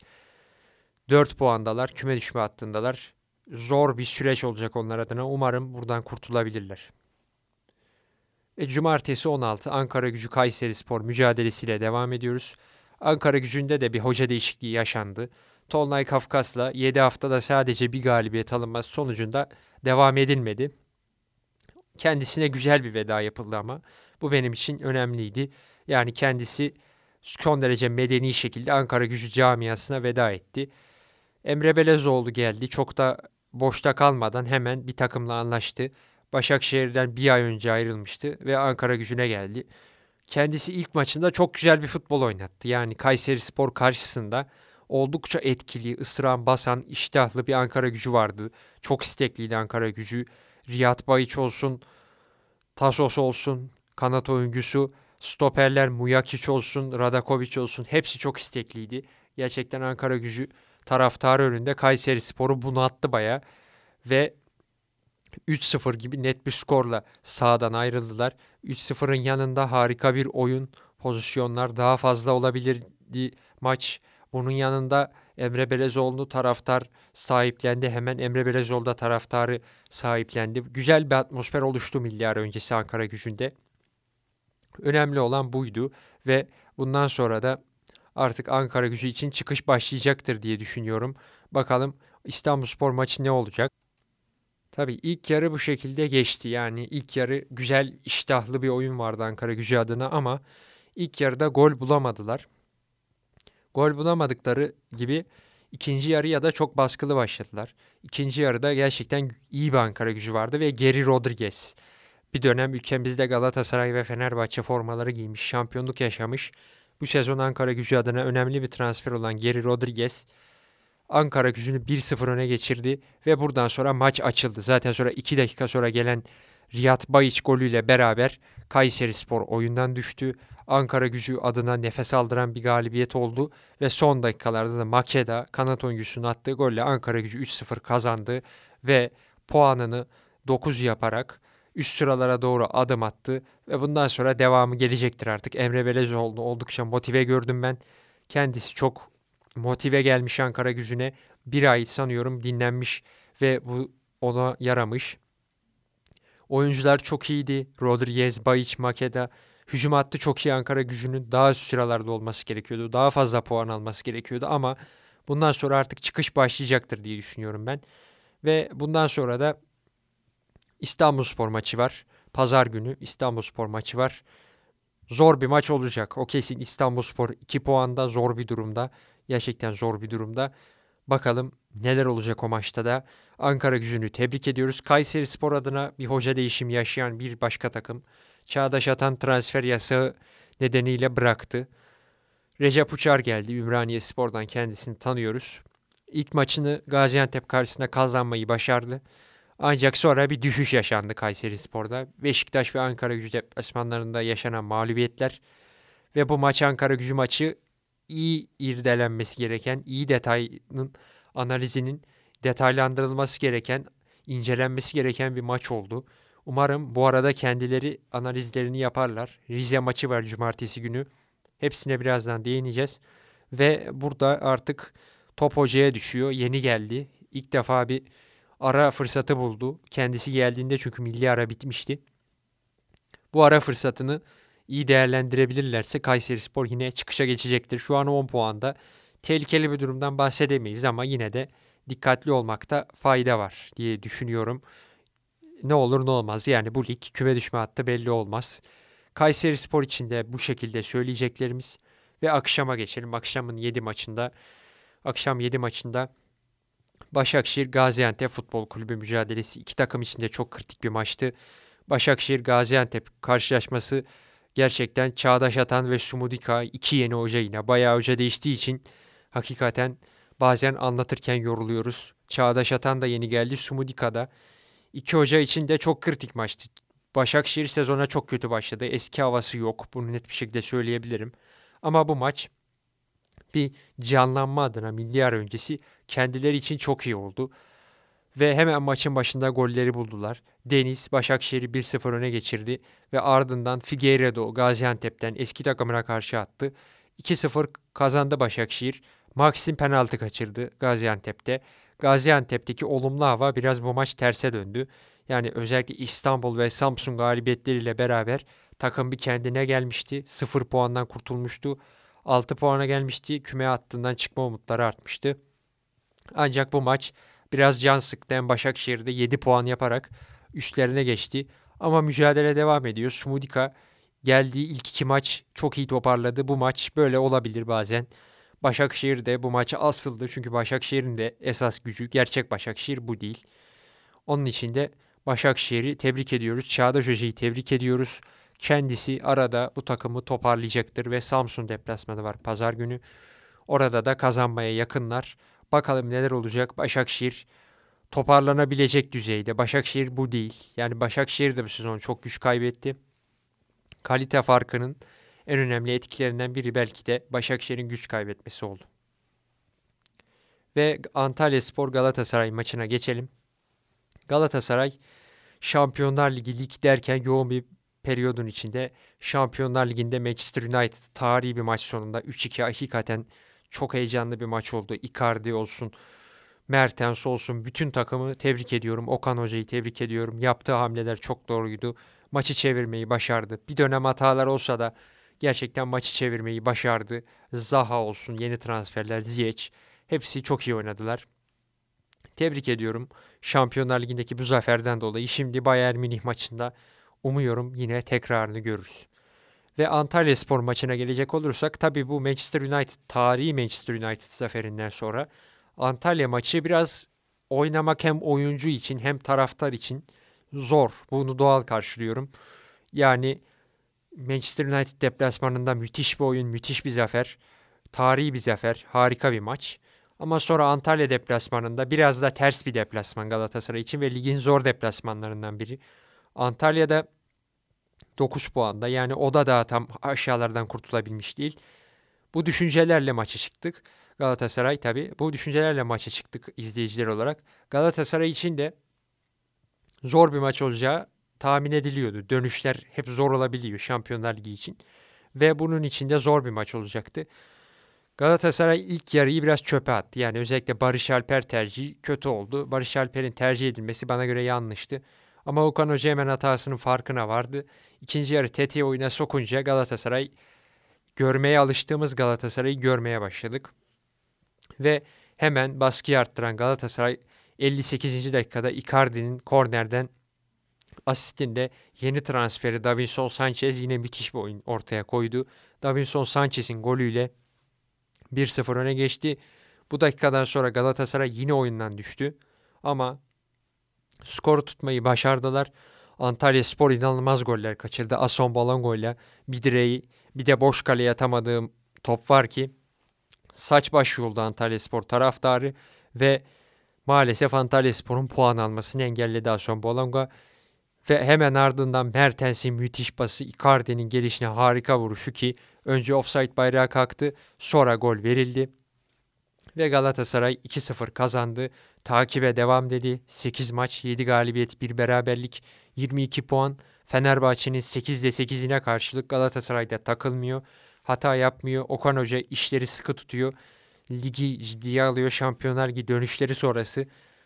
4 puandalar, küme düşme hattındalar. Zor bir süreç olacak onlar adına. Umarım buradan kurtulabilirler. Ve cumartesi 16 Ankara Gücü Kayseri Spor mücadelesiyle devam ediyoruz. Ankara Gücü'nde de bir hoca değişikliği yaşandı. Tolunay Kafkas'la 7 haftada sadece bir galibiyet alınması sonucunda devam edilmedi. Kendisine güzel bir veda yapıldı ama bu benim için önemliydi. Yani kendisi son derece medeni şekilde Ankara Gücü camiasına veda etti. Emre Belezoğlu geldi. Çok da boşta kalmadan hemen bir takımla anlaştı. Başakşehir'den bir ay önce ayrılmıştı ve Ankara gücüne geldi. Kendisi ilk maçında çok güzel bir futbol oynattı. Yani Kayseri Spor karşısında oldukça etkili, ısıran, basan, iştahlı bir Ankara gücü vardı. Çok istekliydi Ankara gücü. Riyad Bayiç olsun, Tasos olsun, kanat oyuncusu, stoperler Mujakic olsun, Radakovic olsun hepsi çok istekliydi. Gerçekten Ankara gücü taraftarı önünde Kayseri Spor'u bunattı baya ve 3-0 gibi net bir skorla sahadan ayrıldılar. 3-0'ın yanında harika bir oyun, pozisyonlar daha fazla olabilirdi maç. Bunun yanında Emre Belezoğlu taraftar sahiplendi. Hemen Emre Belezoğlu da taraftarı sahiplendi. Güzel bir atmosfer oluştu milyar öncesi Ankara gücünde. Önemli olan buydu ve bundan sonra da artık Ankara gücü için çıkış başlayacaktır diye düşünüyorum. Bakalım İstanbulspor maçı ne olacak? Tabii ilk yarı bu şekilde geçti. Yani ilk yarı güzel iştahlı bir oyun vardı Ankara gücü adına ama ilk yarıda gol bulamadılar. Gol bulamadıkları gibi ikinci yarı ya da çok baskılı başladılar. İkinci yarıda gerçekten iyi bir Ankara gücü vardı ve Geri Rodriguez bir dönem ülkemizde Galatasaray ve Fenerbahçe formaları giymiş, şampiyonluk yaşamış. Bu sezon Ankara gücü adına önemli bir transfer olan Geri Rodriguez Ankara gücünü 1-0 öne geçirdi ve buradan sonra maç açıldı. Zaten sonra 2 dakika sonra gelen Riyad Bayiç golüyle beraber Kayseri Spor oyundan düştü. Ankara gücü adına nefes aldıran bir galibiyet oldu ve son dakikalarda da Makeda kanat oyuncusunun attığı golle Ankara gücü 3-0 kazandı ve puanını 9 yaparak üst sıralara doğru adım attı ve bundan sonra devamı gelecektir artık. Emre Belezoğlu oldukça motive gördüm ben. Kendisi çok motive gelmiş Ankara gücüne. Bir ay sanıyorum dinlenmiş ve bu ona yaramış. Oyuncular çok iyiydi. Rodriguez, Bayiç, Makeda Hücum hattı çok iyi Ankara gücünün daha üst sıralarda olması gerekiyordu. Daha fazla puan alması gerekiyordu ama bundan sonra artık çıkış başlayacaktır diye düşünüyorum ben. Ve bundan sonra da İstanbulspor maçı var. Pazar günü İstanbulspor maçı var. Zor bir maç olacak. O kesin İstanbulspor 2 puanda zor bir durumda. Gerçekten zor bir durumda. Bakalım neler olacak o maçta da. Ankara gücünü tebrik ediyoruz. Kayseri Spor adına bir hoca değişimi yaşayan bir başka takım. Çağdaş Atan transfer yasağı nedeniyle bıraktı. Recep Uçar geldi. Ümraniye Spor'dan kendisini tanıyoruz. İlk maçını Gaziantep karşısında kazanmayı başardı. Ancak sonra bir düşüş yaşandı Kayseri Spor'da. Beşiktaş ve Ankara gücü deplasmanlarında yaşanan mağlubiyetler ve bu maç Ankara gücü maçı iyi irdelenmesi gereken, iyi detayının analizinin detaylandırılması gereken, incelenmesi gereken bir maç oldu. Umarım bu arada kendileri analizlerini yaparlar. Rize maçı var cumartesi günü. Hepsine birazdan değineceğiz. Ve burada artık top hocaya düşüyor. Yeni geldi. İlk defa bir ara fırsatı buldu. Kendisi geldiğinde çünkü milli ara bitmişti. Bu ara fırsatını iyi değerlendirebilirlerse Kayseri Spor yine çıkışa geçecektir. Şu an 10 puanda. Tehlikeli bir durumdan bahsedemeyiz ama yine de dikkatli olmakta fayda var diye düşünüyorum. Ne olur ne olmaz yani bu lig küme düşme hattı belli olmaz. Kayseri Spor için de bu şekilde söyleyeceklerimiz ve akşama geçelim. Akşamın 7 maçında akşam 7 maçında Başakşehir Gaziantep Futbol Kulübü mücadelesi iki takım için de çok kritik bir maçtı. Başakşehir Gaziantep karşılaşması gerçekten Çağdaş Atan ve Sumudika iki yeni hoca yine bayağı hoca değiştiği için hakikaten bazen anlatırken yoruluyoruz. Çağdaş Atan da yeni geldi, Sumudika da. İki hoca için de çok kritik maçtı. Başakşehir sezona çok kötü başladı. Eski havası yok. Bunu net bir şekilde söyleyebilirim. Ama bu maç bir canlanma adına milli ara öncesi kendileri için çok iyi oldu. Ve hemen maçın başında golleri buldular. Deniz Başakşehir'i 1-0 öne geçirdi ve ardından Figueiredo Gaziantep'ten eski takımına karşı attı. 2-0 kazandı Başakşehir. Maxim penaltı kaçırdı Gaziantep'te. Gaziantep'teki olumlu hava biraz bu maç terse döndü. Yani özellikle İstanbul ve Samsun galibiyetleriyle beraber takım bir kendine gelmişti. 0 puandan kurtulmuştu. 6 puana gelmişti. Küme hattından çıkma umutları artmıştı. Ancak bu maç biraz can sıktı. Başakşehir'de 7 puan yaparak üstlerine geçti. Ama mücadele devam ediyor. Smudika geldiği ilk iki maç çok iyi toparladı. Bu maç böyle olabilir bazen. Başakşehir de bu maça asıldı. Çünkü Başakşehir'in de esas gücü gerçek Başakşehir bu değil. Onun için de Başakşehir'i tebrik ediyoruz. Çağdaş Hoca'yı tebrik ediyoruz. Kendisi arada bu takımı toparlayacaktır ve Samsun deplasmanı var pazar günü. Orada da kazanmaya yakınlar. Bakalım neler olacak. Başakşehir toparlanabilecek düzeyde. Başakşehir bu değil. Yani Başakşehir de bu sezon çok güç kaybetti. Kalite farkının en önemli etkilerinden biri belki de Başakşehir'in güç kaybetmesi oldu. Ve Antalya Spor Galatasaray maçına geçelim. Galatasaray Şampiyonlar Ligi lig derken yoğun bir periyodun içinde Şampiyonlar Ligi'nde Manchester United tarihi bir maç sonunda 3-2 hakikaten çok heyecanlı bir maç oldu. Icardi olsun, Mertens olsun bütün takımı tebrik ediyorum. Okan Hoca'yı tebrik ediyorum. Yaptığı hamleler çok doğruydu. Maçı çevirmeyi başardı. Bir dönem hatalar olsa da gerçekten maçı çevirmeyi başardı. Zaha olsun, yeni transferler, Ziyech hepsi çok iyi oynadılar. Tebrik ediyorum Şampiyonlar Ligi'ndeki bu zaferden dolayı. Şimdi Bayern Münih maçında umuyorum yine tekrarını görürüz. Ve Antalya Spor maçına gelecek olursak tabi bu Manchester United tarihi Manchester United zaferinden sonra Antalya maçı biraz oynamak hem oyuncu için hem taraftar için zor. Bunu doğal karşılıyorum. Yani Manchester United deplasmanında müthiş bir oyun, müthiş bir zafer. Tarihi bir zafer, harika bir maç. Ama sonra Antalya deplasmanında biraz da ters bir deplasman Galatasaray için ve ligin zor deplasmanlarından biri. Antalya'da 9 puanda yani o da daha tam aşağılardan kurtulabilmiş değil. Bu düşüncelerle maça çıktık. Galatasaray tabi bu düşüncelerle maça çıktık izleyiciler olarak. Galatasaray için de zor bir maç olacağı tahmin ediliyordu. Dönüşler hep zor olabiliyor Şampiyonlar Ligi için. Ve bunun içinde zor bir maç olacaktı. Galatasaray ilk yarıyı biraz çöpe attı. Yani özellikle Barış Alper tercihi kötü oldu. Barış Alper'in tercih edilmesi bana göre yanlıştı. Ama Okan Hoca hemen hatasının farkına vardı. İkinci yarı tetiği oyuna sokunca Galatasaray görmeye alıştığımız Galatasaray'ı görmeye başladık. Ve hemen baskıyı arttıran Galatasaray 58. dakikada Icardi'nin kornerden asistinde yeni transferi Davinson Sanchez yine müthiş bir oyun ortaya koydu. Davinson Sanchez'in golüyle 1-0 öne geçti. Bu dakikadan sonra Galatasaray yine oyundan düştü. Ama skoru tutmayı başardılar. Antalya Spor inanılmaz goller kaçırdı. Ason Balongo'yla bir direği bir de boş kaleye atamadığım top var ki saç baş yolda Antalya Spor taraftarı ve maalesef Antalya Spor'un puan almasını engelledi Ason Balongo. Ve hemen ardından Mertens'in müthiş bası Icardi'nin gelişine harika vuruşu ki önce offside bayrağı kalktı sonra gol verildi. Ve Galatasaray 2-0 kazandı. Takibe devam dedi. 8 maç, 7 galibiyet, 1 beraberlik, 22 puan. Fenerbahçe'nin 8'de 8'ine karşılık Galatasaray'da takılmıyor. Hata yapmıyor. Okan Hoca işleri sıkı tutuyor. Ligi ciddiye alıyor. Şampiyonlar Ligi dönüşleri sonrası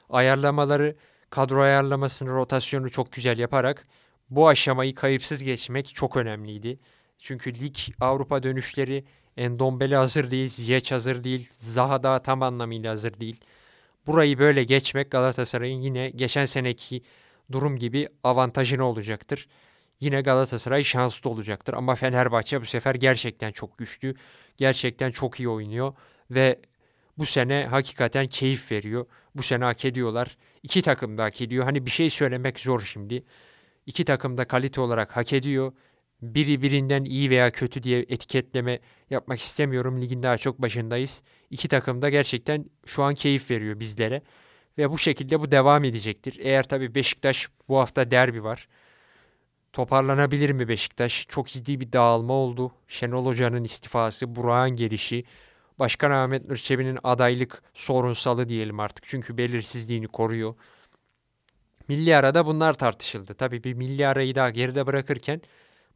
ayarlamaları, kadro ayarlamasını, rotasyonu çok güzel yaparak bu aşamayı kayıpsız geçmek çok önemliydi. Çünkü lig Avrupa dönüşleri Endombele hazır değil, Ziyech hazır değil, Zaha da tam anlamıyla hazır değil. Burayı böyle geçmek Galatasaray'ın yine geçen seneki durum gibi avantajını olacaktır. Yine Galatasaray şanslı olacaktır ama Fenerbahçe bu sefer gerçekten çok güçlü. Gerçekten çok iyi oynuyor ve bu sene hakikaten keyif veriyor. Bu sene hak ediyorlar. İki takım da hak ediyor. Hani bir şey söylemek zor şimdi. İki takım da kalite olarak hak ediyor biri birinden iyi veya kötü diye etiketleme yapmak istemiyorum. Ligin daha çok başındayız. İki takım da gerçekten şu an keyif veriyor bizlere. Ve bu şekilde bu devam edecektir. Eğer tabii Beşiktaş bu hafta derbi var. Toparlanabilir mi Beşiktaş? Çok ciddi bir dağılma oldu. Şenol Hoca'nın istifası, Burak'ın gelişi, Başkan Ahmet Nurçebi'nin adaylık sorunsalı diyelim artık. Çünkü belirsizliğini koruyor. Milli arada bunlar tartışıldı. Tabii bir milli arayı daha geride bırakırken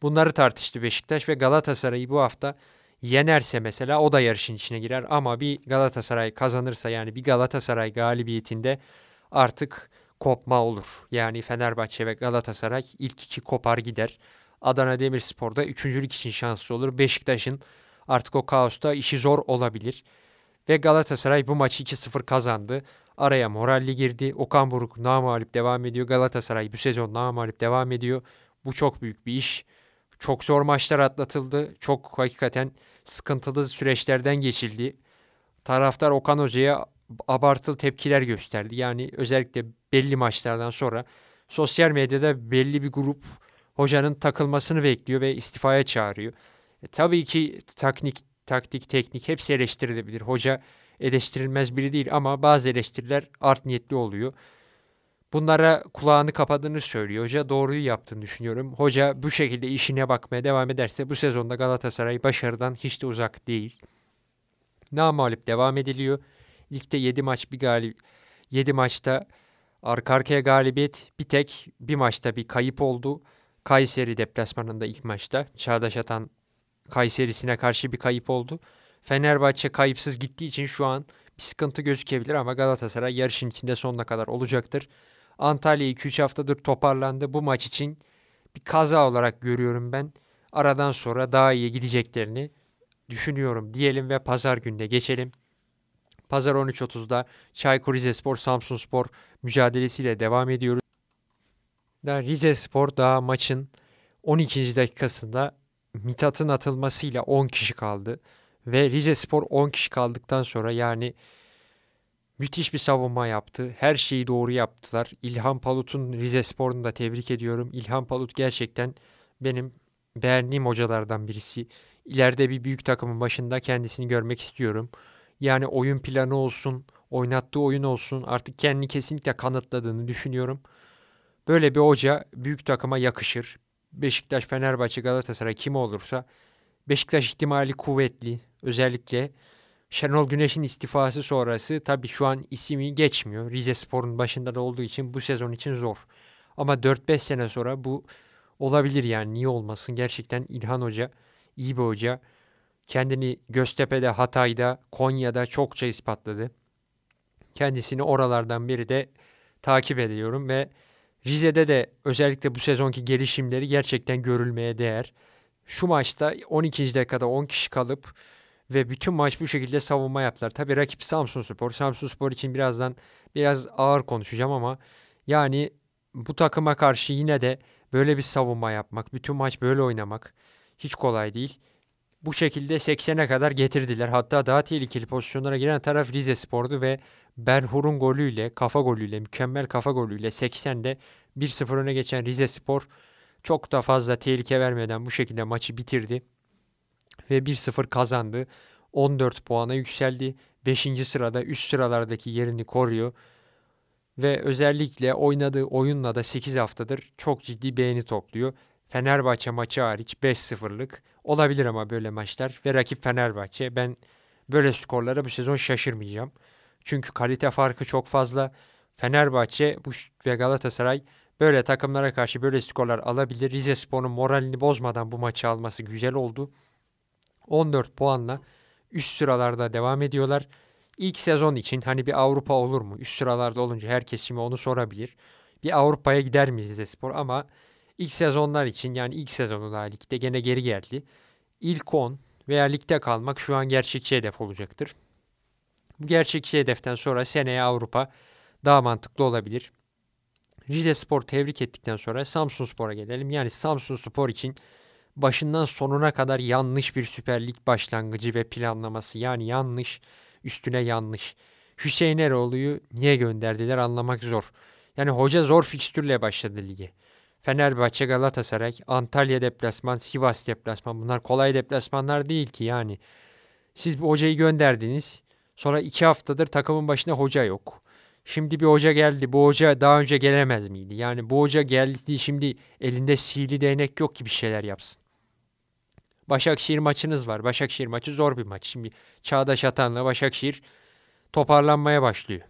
Bunları tartıştı Beşiktaş ve Galatasaray'ı bu hafta yenerse mesela o da yarışın içine girer ama bir Galatasaray kazanırsa yani bir Galatasaray galibiyetinde artık kopma olur. Yani Fenerbahçe ve Galatasaray ilk iki kopar gider. Adana Demirspor'da üçüncülük için şanslı olur. Beşiktaş'ın artık o kaosta işi zor olabilir. Ve Galatasaray bu maçı 2-0 kazandı. Araya moralli girdi. Okan Buruk namalip devam ediyor. Galatasaray bu sezon namalip devam ediyor. Bu çok büyük bir iş. Çok zor maçlar atlatıldı. Çok hakikaten sıkıntılı süreçlerden geçildi. Taraftar Okan Hoca'ya abartılı tepkiler gösterdi. Yani özellikle belli maçlardan sonra sosyal medyada belli bir grup hocanın takılmasını bekliyor ve istifaya çağırıyor. E, tabii ki teknik, taktik, teknik hepsi eleştirilebilir. Hoca eleştirilmez biri değil ama bazı eleştiriler art niyetli oluyor. Bunlara kulağını kapadığını söylüyor. Hoca doğruyu yaptığını düşünüyorum. Hoca bu şekilde işine bakmaya devam ederse bu sezonda Galatasaray başarıdan hiç de uzak değil. Namalip devam ediliyor. Ligde 7 maç bir galip 7 maçta arka arkaya galibiyet bir tek bir maçta bir kayıp oldu. Kayseri deplasmanında ilk maçta Çağdaş Atan Kayseri'sine karşı bir kayıp oldu. Fenerbahçe kayıpsız gittiği için şu an bir sıkıntı gözükebilir ama Galatasaray yarışın içinde sonuna kadar olacaktır. Antalya 2-3 haftadır toparlandı. Bu maç için bir kaza olarak görüyorum ben. Aradan sonra daha iyi gideceklerini düşünüyorum diyelim ve pazar günde geçelim. Pazar 13.30'da Çaykur Rizespor Samsun Spor mücadelesiyle devam ediyoruz. Rizespor daha maçın 12. dakikasında Mithat'ın atılmasıyla 10 kişi kaldı. Ve Rizespor 10 kişi kaldıktan sonra yani Müthiş bir savunma yaptı. Her şeyi doğru yaptılar. İlhan Palut'un Rize Spor'unu da tebrik ediyorum. İlhan Palut gerçekten benim beğendiğim hocalardan birisi. İleride bir büyük takımın başında kendisini görmek istiyorum. Yani oyun planı olsun, oynattığı oyun olsun artık kendini kesinlikle kanıtladığını düşünüyorum. Böyle bir hoca büyük takıma yakışır. Beşiktaş, Fenerbahçe, Galatasaray kim olursa Beşiktaş ihtimali kuvvetli. Özellikle Şenol Güneş'in istifası sonrası tabii şu an ismi geçmiyor. Rize Spor'un başında da olduğu için bu sezon için zor. Ama 4-5 sene sonra bu olabilir yani niye olmasın. Gerçekten İlhan Hoca iyi bir hoca. Kendini Göztepe'de, Hatay'da, Konya'da çokça ispatladı. Kendisini oralardan biri de takip ediyorum ve Rize'de de özellikle bu sezonki gelişimleri gerçekten görülmeye değer. Şu maçta 12. dakikada 10 kişi kalıp ve bütün maç bu şekilde savunma yaptılar. Tabii rakip Samsun Spor. Samsun Spor için birazdan biraz ağır konuşacağım ama yani bu takıma karşı yine de böyle bir savunma yapmak, bütün maç böyle oynamak hiç kolay değil. Bu şekilde 80'e kadar getirdiler. Hatta daha tehlikeli pozisyonlara giren taraf Rize Spor'du ve Berhur'un golüyle, kafa golüyle, mükemmel kafa golüyle 80'de 1-0 öne geçen Rize Spor çok da fazla tehlike vermeden bu şekilde maçı bitirdi ve 1-0 kazandı. 14 puana yükseldi. 5. sırada üst sıralardaki yerini koruyor. Ve özellikle oynadığı oyunla da 8 haftadır çok ciddi beğeni topluyor. Fenerbahçe maçı hariç 5-0'lık olabilir ama böyle maçlar ve rakip Fenerbahçe. Ben böyle skorlara bu sezon şaşırmayacağım. Çünkü kalite farkı çok fazla. Fenerbahçe bu ve Galatasaray böyle takımlara karşı böyle skorlar alabilir. Rize Spor'un moralini bozmadan bu maçı alması güzel oldu. 14 puanla üst sıralarda devam ediyorlar. İlk sezon için hani bir Avrupa olur mu? Üst sıralarda olunca herkes şimdi onu sorabilir. Bir Avrupa'ya gider mi Rize Spor ama ilk sezonlar için yani ilk sezonu daha ligde gene geri geldi. İlk 10 veya ligde kalmak şu an gerçekçi hedef olacaktır. Bu gerçekçi hedeften sonra seneye Avrupa daha mantıklı olabilir. Rize Spor tebrik ettikten sonra Samsun Spor'a gelelim. Yani Samsun Spor için başından sonuna kadar yanlış bir Süper Lig başlangıcı ve planlaması. Yani yanlış, üstüne yanlış. Hüseyin Eroğlu'yu niye gönderdiler anlamak zor. Yani hoca zor fikstürle başladı lige. Fenerbahçe, Galatasaray, Antalya deplasman, Sivas deplasman. Bunlar kolay deplasmanlar değil ki yani. Siz bu hocayı gönderdiniz. Sonra iki haftadır takımın başında hoca yok. Şimdi bir hoca geldi. Bu hoca daha önce gelemez miydi? Yani bu hoca geldi şimdi elinde sihirli değnek yok ki bir şeyler yapsın. Başakşehir maçınız var. Başakşehir maçı zor bir maç. Şimdi Çağdaş Atan'la Başakşehir toparlanmaya başlıyor.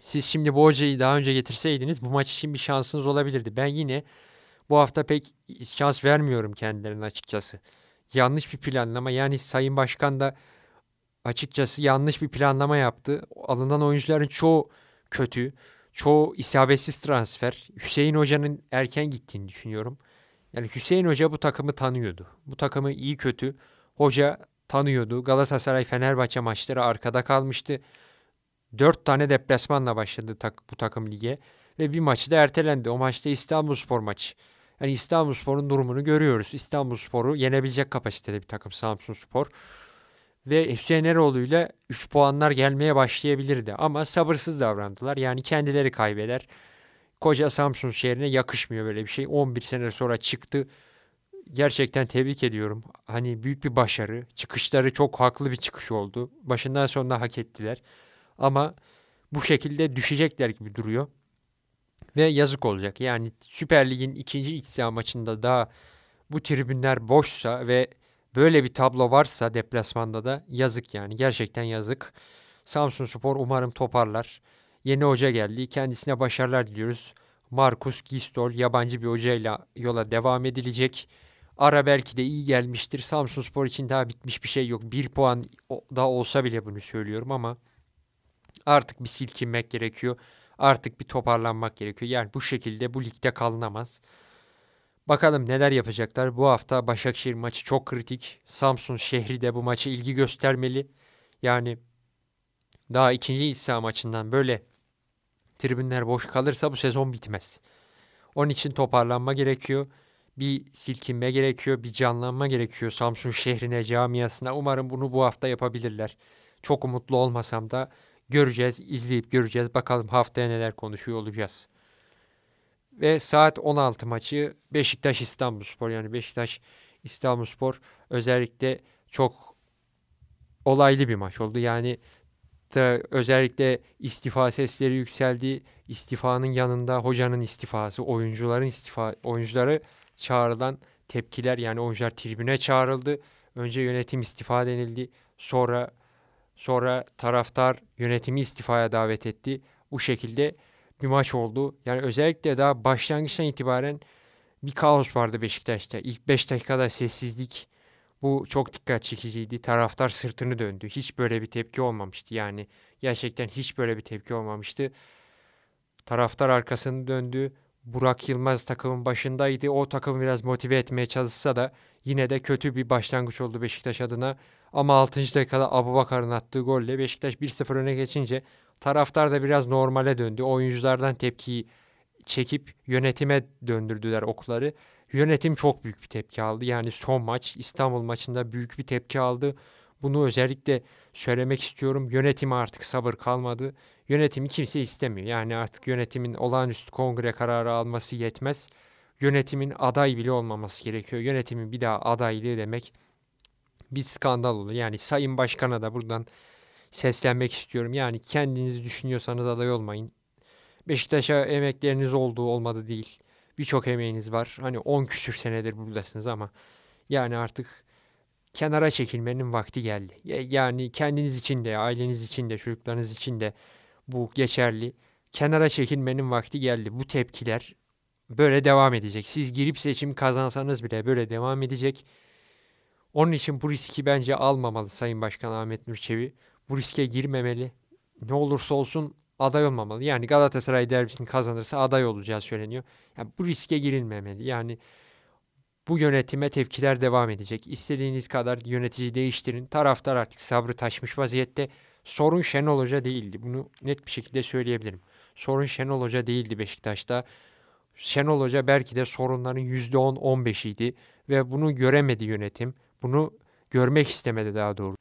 Siz şimdi bu hocayı daha önce getirseydiniz bu maç için bir şansınız olabilirdi. Ben yine bu hafta pek şans vermiyorum kendilerine açıkçası. Yanlış bir planlama. Yani Sayın Başkan da açıkçası yanlış bir planlama yaptı. Alınan oyuncuların çoğu kötü. Çoğu isabetsiz transfer. Hüseyin Hoca'nın erken gittiğini düşünüyorum. Yani Hüseyin Hoca bu takımı tanıyordu. Bu takımı iyi kötü hoca tanıyordu. Galatasaray Fenerbahçe maçları arkada kalmıştı. Dört tane deplasmanla başladı tak, bu takım lige. Ve bir maçı da ertelendi. O maçta İstanbulspor maçı. Yani İstanbulspor'un durumunu görüyoruz. İstanbulspor'u yenebilecek kapasitede bir takım Samsun Spor. Ve Hüseyin Eroğlu ile 3 puanlar gelmeye başlayabilirdi. Ama sabırsız davrandılar. Yani kendileri kaybeder koca Samsun şehrine yakışmıyor böyle bir şey. 11 sene sonra çıktı. Gerçekten tebrik ediyorum. Hani büyük bir başarı. Çıkışları çok haklı bir çıkış oldu. Başından sonuna hak ettiler. Ama bu şekilde düşecekler gibi duruyor. Ve yazık olacak. Yani Süper Lig'in ikinci İksa maçında daha bu tribünler boşsa ve böyle bir tablo varsa deplasmanda da yazık yani. Gerçekten yazık. Samsun Spor umarım toparlar. Yeni hoca geldi. Kendisine başarılar diliyoruz. Markus Gistol yabancı bir hocayla yola devam edilecek. Ara belki de iyi gelmiştir. Samsun Spor için daha bitmiş bir şey yok. Bir puan daha olsa bile bunu söylüyorum ama artık bir silkinmek gerekiyor. Artık bir toparlanmak gerekiyor. Yani bu şekilde bu ligde kalınamaz. Bakalım neler yapacaklar. Bu hafta Başakşehir maçı çok kritik. Samsun şehri de bu maçı ilgi göstermeli. Yani daha ikinci İsa maçından böyle tribünler boş kalırsa bu sezon bitmez. Onun için toparlanma gerekiyor. Bir silkinme gerekiyor, bir canlanma gerekiyor Samsun şehrine, camiasına. Umarım bunu bu hafta yapabilirler. Çok umutlu olmasam da göreceğiz, izleyip göreceğiz. Bakalım haftaya neler konuşuyor olacağız. Ve saat 16 maçı Beşiktaş İstanbulspor yani Beşiktaş İstanbulspor özellikle çok olaylı bir maç oldu. Yani özellikle istifa sesleri yükseldi. İstifanın yanında hocanın istifası, oyuncuların istifa, oyuncuları çağrılan tepkiler yani oyuncular tribüne çağrıldı. Önce yönetim istifa denildi. Sonra sonra taraftar yönetimi istifaya davet etti. Bu şekilde bir maç oldu. Yani özellikle daha başlangıçtan itibaren bir kaos vardı Beşiktaş'ta. İlk 5 dakikada sessizlik bu çok dikkat çekiciydi. Taraftar sırtını döndü. Hiç böyle bir tepki olmamıştı. Yani gerçekten hiç böyle bir tepki olmamıştı. Taraftar arkasını döndü. Burak Yılmaz takımın başındaydı. O takımı biraz motive etmeye çalışsa da yine de kötü bir başlangıç oldu Beşiktaş adına. Ama 6. dakikada Abubakar'ın attığı golle Beşiktaş 1-0 öne geçince taraftar da biraz normale döndü. Oyunculardan tepkiyi çekip yönetime döndürdüler okları. Yönetim çok büyük bir tepki aldı. Yani son maç İstanbul maçında büyük bir tepki aldı. Bunu özellikle söylemek istiyorum. Yönetime artık sabır kalmadı. Yönetimi kimse istemiyor. Yani artık yönetimin olağanüstü kongre kararı alması yetmez. Yönetimin aday bile olmaması gerekiyor. Yönetimin bir daha adaylığı demek bir skandal olur. Yani Sayın Başkan'a da buradan seslenmek istiyorum. Yani kendinizi düşünüyorsanız aday olmayın. Beşiktaş'a emekleriniz olduğu olmadı değil. Birçok emeğiniz var. Hani 10 küsür senedir buradasınız ama yani artık kenara çekilmenin vakti geldi. Yani kendiniz için de, aileniz için de, çocuklarınız için de bu geçerli. Kenara çekilmenin vakti geldi. Bu tepkiler böyle devam edecek. Siz girip seçim kazansanız bile böyle devam edecek. Onun için bu riski bence almamalı Sayın Başkan Ahmet Nurçevi. Bu riske girmemeli. Ne olursa olsun aday olmamalı. Yani Galatasaray derbisini kazanırsa aday olacağı söyleniyor. Yani bu riske girilmemeli. Yani bu yönetime tepkiler devam edecek. İstediğiniz kadar yönetici değiştirin. Taraftar artık sabrı taşmış vaziyette. Sorun Şenol Hoca değildi. Bunu net bir şekilde söyleyebilirim. Sorun Şenol Hoca değildi Beşiktaş'ta. Şenol Hoca belki de sorunların %10-15'iydi ve bunu göremedi yönetim. Bunu görmek istemedi daha doğru.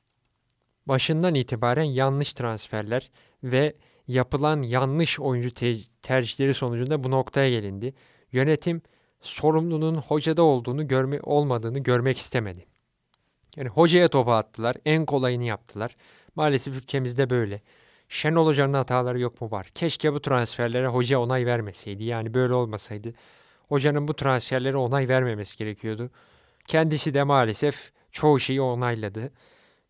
Başından itibaren yanlış transferler ve yapılan yanlış oyuncu te- tercihleri sonucunda bu noktaya gelindi. Yönetim sorumluluğun hocada olduğunu görme olmadığını görmek istemedi. Yani hocaya topu attılar, en kolayını yaptılar. Maalesef ülkemizde böyle. Şenol Hoca'nın hataları yok mu var? Keşke bu transferlere hoca onay vermeseydi. Yani böyle olmasaydı. Hocanın bu transferlere onay vermemesi gerekiyordu. Kendisi de maalesef çoğu şeyi onayladı.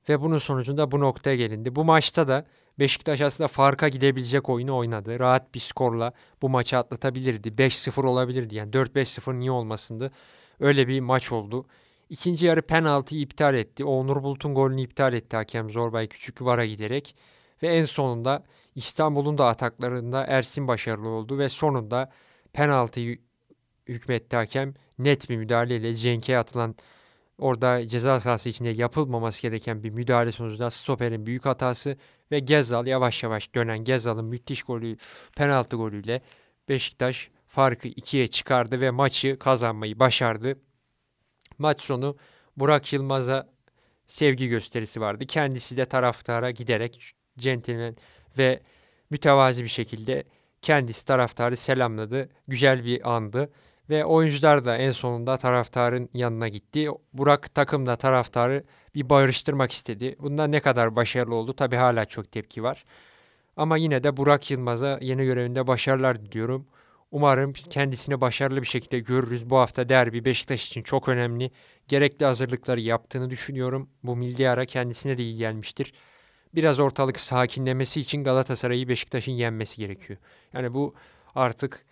Ve bunun sonucunda bu noktaya gelindi. Bu maçta da Beşiktaş aslında farka gidebilecek oyunu oynadı. Rahat bir skorla bu maçı atlatabilirdi. 5-0 olabilirdi. Yani 4-5-0 niye olmasındı? Öyle bir maç oldu. İkinci yarı penaltıyı iptal etti. Onur Bulut'un golünü iptal etti hakem Zorbay Küçük VAR'a giderek. Ve en sonunda İstanbul'un da ataklarında Ersin başarılı oldu ve sonunda penaltıyı hükmetti hakem. Net bir müdahaleyle Cenk'e atılan orada ceza sahası içinde yapılmaması gereken bir müdahale sonucunda stoperin büyük hatası ve Gezal yavaş yavaş dönen Gezal'ın müthiş golü penaltı golüyle Beşiktaş farkı ikiye çıkardı ve maçı kazanmayı başardı. Maç sonu Burak Yılmaz'a sevgi gösterisi vardı. Kendisi de taraftara giderek centilmen ve mütevazi bir şekilde kendisi taraftarı selamladı. Güzel bir andı. Ve oyuncular da en sonunda taraftarın yanına gitti. Burak takımda taraftarı bir barıştırmak istedi. Bunda ne kadar başarılı oldu tabi hala çok tepki var. Ama yine de Burak Yılmaz'a yeni görevinde başarılar diliyorum. Umarım kendisini başarılı bir şekilde görürüz. Bu hafta derbi Beşiktaş için çok önemli. Gerekli hazırlıkları yaptığını düşünüyorum. Bu milli ara kendisine de iyi gelmiştir. Biraz ortalık sakinlemesi için Galatasaray'ı Beşiktaş'ın yenmesi gerekiyor. Yani bu artık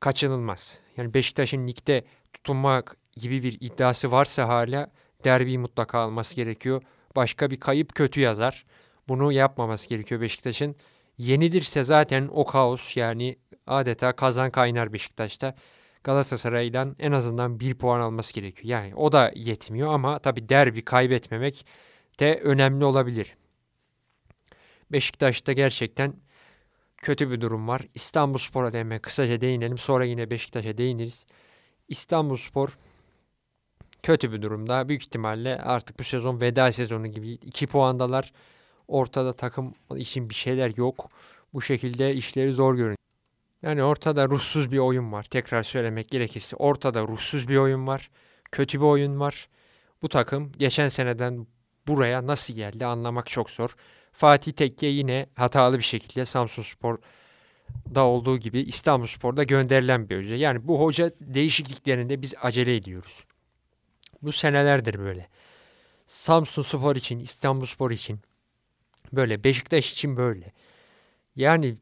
kaçınılmaz. Yani Beşiktaş'ın ligde tutunmak gibi bir iddiası varsa hala derbiyi mutlaka alması gerekiyor. Başka bir kayıp kötü yazar. Bunu yapmaması gerekiyor Beşiktaş'ın. Yenilirse zaten o kaos yani adeta kazan kaynar Beşiktaş'ta. Galatasaray'dan en azından bir puan alması gerekiyor. Yani o da yetmiyor ama tabi derbi kaybetmemek de önemli olabilir. Beşiktaş'ta gerçekten kötü bir durum var. İstanbul Spor'a da kısaca değinelim. Sonra yine Beşiktaş'a değiniriz. İstanbul Spor kötü bir durumda. Büyük ihtimalle artık bu sezon veda sezonu gibi 2 puandalar. Ortada takım için bir şeyler yok. Bu şekilde işleri zor görünüyor. Yani ortada ruhsuz bir oyun var. Tekrar söylemek gerekirse ortada ruhsuz bir oyun var. Kötü bir oyun var. Bu takım geçen seneden buraya nasıl geldi anlamak çok zor. Fatih Tekke yine hatalı bir şekilde Samsun Spor'da olduğu gibi İstanbul Spor'da gönderilen bir hoca. Yani bu hoca değişikliklerinde biz acele ediyoruz. Bu senelerdir böyle. Samsun Spor için, İstanbul Spor için böyle, Beşiktaş için böyle. Yani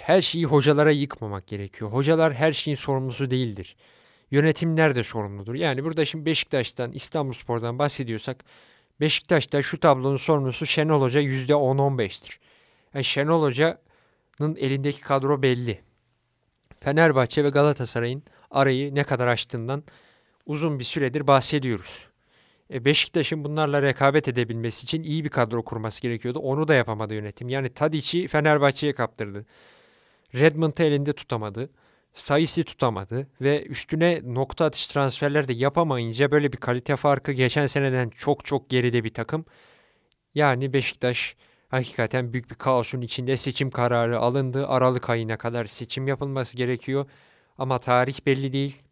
her şeyi hocalara yıkmamak gerekiyor. Hocalar her şeyin sorumlusu değildir. Yönetimler de sorumludur. Yani burada şimdi Beşiktaş'tan, İstanbul Spor'dan bahsediyorsak Beşiktaş'ta şu tablonun sorumlusu Şenol Hoca %10-15'tir. Yani Şenol Hoca'nın elindeki kadro belli. Fenerbahçe ve Galatasaray'ın arayı ne kadar açtığından uzun bir süredir bahsediyoruz. E Beşiktaş'ın bunlarla rekabet edebilmesi için iyi bir kadro kurması gerekiyordu. Onu da yapamadı yönetim. Yani Tadic'i Fenerbahçe'ye kaptırdı. Redmond'u elinde tutamadı. Sayısı tutamadı ve üstüne nokta atış transferler de yapamayınca böyle bir kalite farkı geçen seneden çok çok geride bir takım. Yani Beşiktaş hakikaten büyük bir kaosun içinde seçim kararı alındı. Aralık ayına kadar seçim yapılması gerekiyor. Ama tarih belli değil.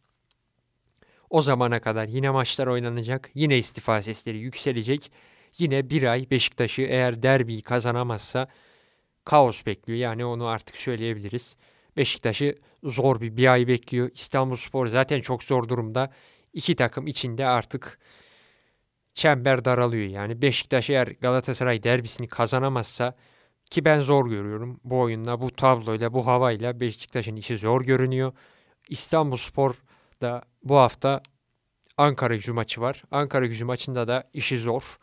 O zamana kadar yine maçlar oynanacak. Yine istifa sesleri yükselecek. Yine bir ay Beşiktaş'ı eğer derbiyi kazanamazsa kaos bekliyor. Yani onu artık söyleyebiliriz. Beşiktaş'ı zor bir bir ay bekliyor. İstanbulspor zaten çok zor durumda. İki takım içinde artık çember daralıyor. Yani Beşiktaş eğer Galatasaray derbisini kazanamazsa ki ben zor görüyorum bu oyunla, bu tabloyla, bu havayla Beşiktaş'ın işi zor görünüyor. İstanbulspor da bu hafta Ankara gücü maçı var. Ankara gücü maçında da işi zor.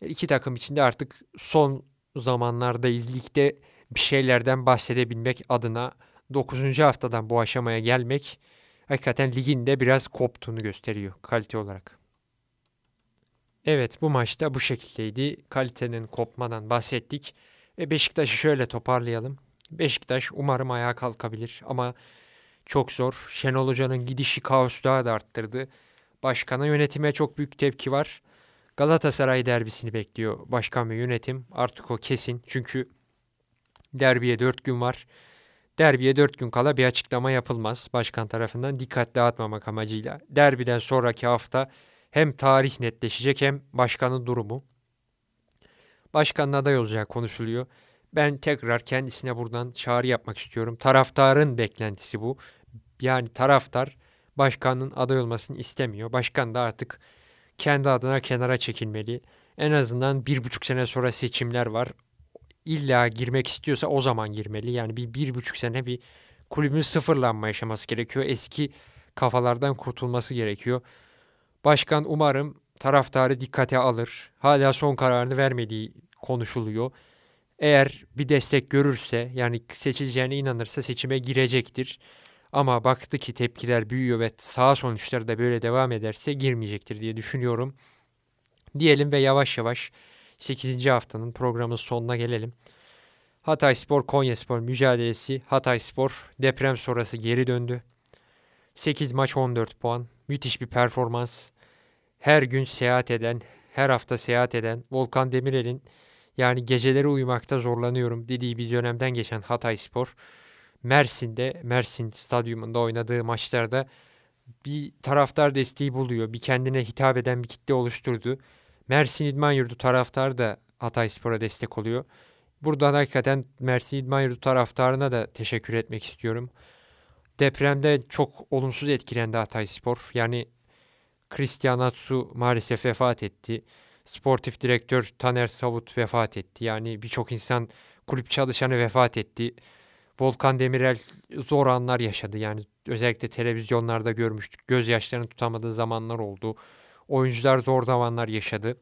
İki takım içinde artık son zamanlarda izlikte bir şeylerden bahsedebilmek adına 9. haftadan bu aşamaya gelmek hakikaten ligin de biraz koptuğunu gösteriyor kalite olarak. Evet bu maçta bu şekildeydi. Kalitenin kopmadan bahsettik. Ve Beşiktaş'ı şöyle toparlayalım. Beşiktaş umarım ayağa kalkabilir ama çok zor. Şenol Hoca'nın gidişi kaos daha da arttırdı. Başkana yönetime çok büyük tepki var. Galatasaray derbisini bekliyor başkan ve yönetim. Artık o kesin. Çünkü derbiye 4 gün var. Derbiye 4 gün kala bir açıklama yapılmaz başkan tarafından dikkat dağıtmamak amacıyla. Derbiden sonraki hafta hem tarih netleşecek hem başkanın durumu. Başkanın aday olacağı konuşuluyor. Ben tekrar kendisine buradan çağrı yapmak istiyorum. Taraftarın beklentisi bu. Yani taraftar başkanın aday olmasını istemiyor. Başkan da artık kendi adına kenara çekilmeli. En azından bir buçuk sene sonra seçimler var. İlla girmek istiyorsa o zaman girmeli. Yani bir, bir buçuk sene bir kulübün sıfırlanma yaşaması gerekiyor. Eski kafalardan kurtulması gerekiyor. Başkan umarım taraftarı dikkate alır. Hala son kararını vermediği konuşuluyor. Eğer bir destek görürse yani seçileceğine inanırsa seçime girecektir. Ama baktı ki tepkiler büyüyor ve sağ sonuçları da böyle devam ederse girmeyecektir diye düşünüyorum. Diyelim ve yavaş yavaş 8. haftanın programın sonuna gelelim. Hatay Spor Konya Spor mücadelesi. Hatay Spor deprem sonrası geri döndü. 8 maç 14 puan. Müthiş bir performans. Her gün seyahat eden, her hafta seyahat eden Volkan Demirel'in yani geceleri uyumakta zorlanıyorum dediği bir dönemden geçen Hatay Spor Mersin'de, Mersin stadyumunda oynadığı maçlarda bir taraftar desteği buluyor. Bir kendine hitap eden bir kitle oluşturdu. Mersin İdman Yurdu taraftarı da Hatay Spor'a destek oluyor. Buradan hakikaten Mersin İdman Yurdu taraftarına da teşekkür etmek istiyorum. Depremde çok olumsuz etkilendi Hatay Spor. Yani Christian Atsu maalesef vefat etti. Sportif direktör Taner Savut vefat etti. Yani birçok insan kulüp çalışanı vefat etti. Volkan Demirel zor anlar yaşadı. Yani özellikle televizyonlarda görmüştük. Gözyaşlarını tutamadığı zamanlar oldu. Oyuncular zor zamanlar yaşadı.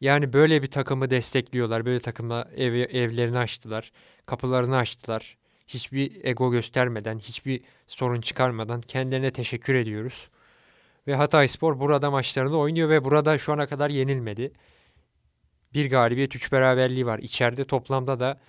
Yani böyle bir takımı destekliyorlar. Böyle takımla ev, evlerini açtılar. Kapılarını açtılar. Hiçbir ego göstermeden, hiçbir sorun çıkarmadan kendilerine teşekkür ediyoruz. Ve Hatay Spor burada maçlarını oynuyor ve burada şu ana kadar yenilmedi. Bir galibiyet, üç beraberliği var. İçeride toplamda da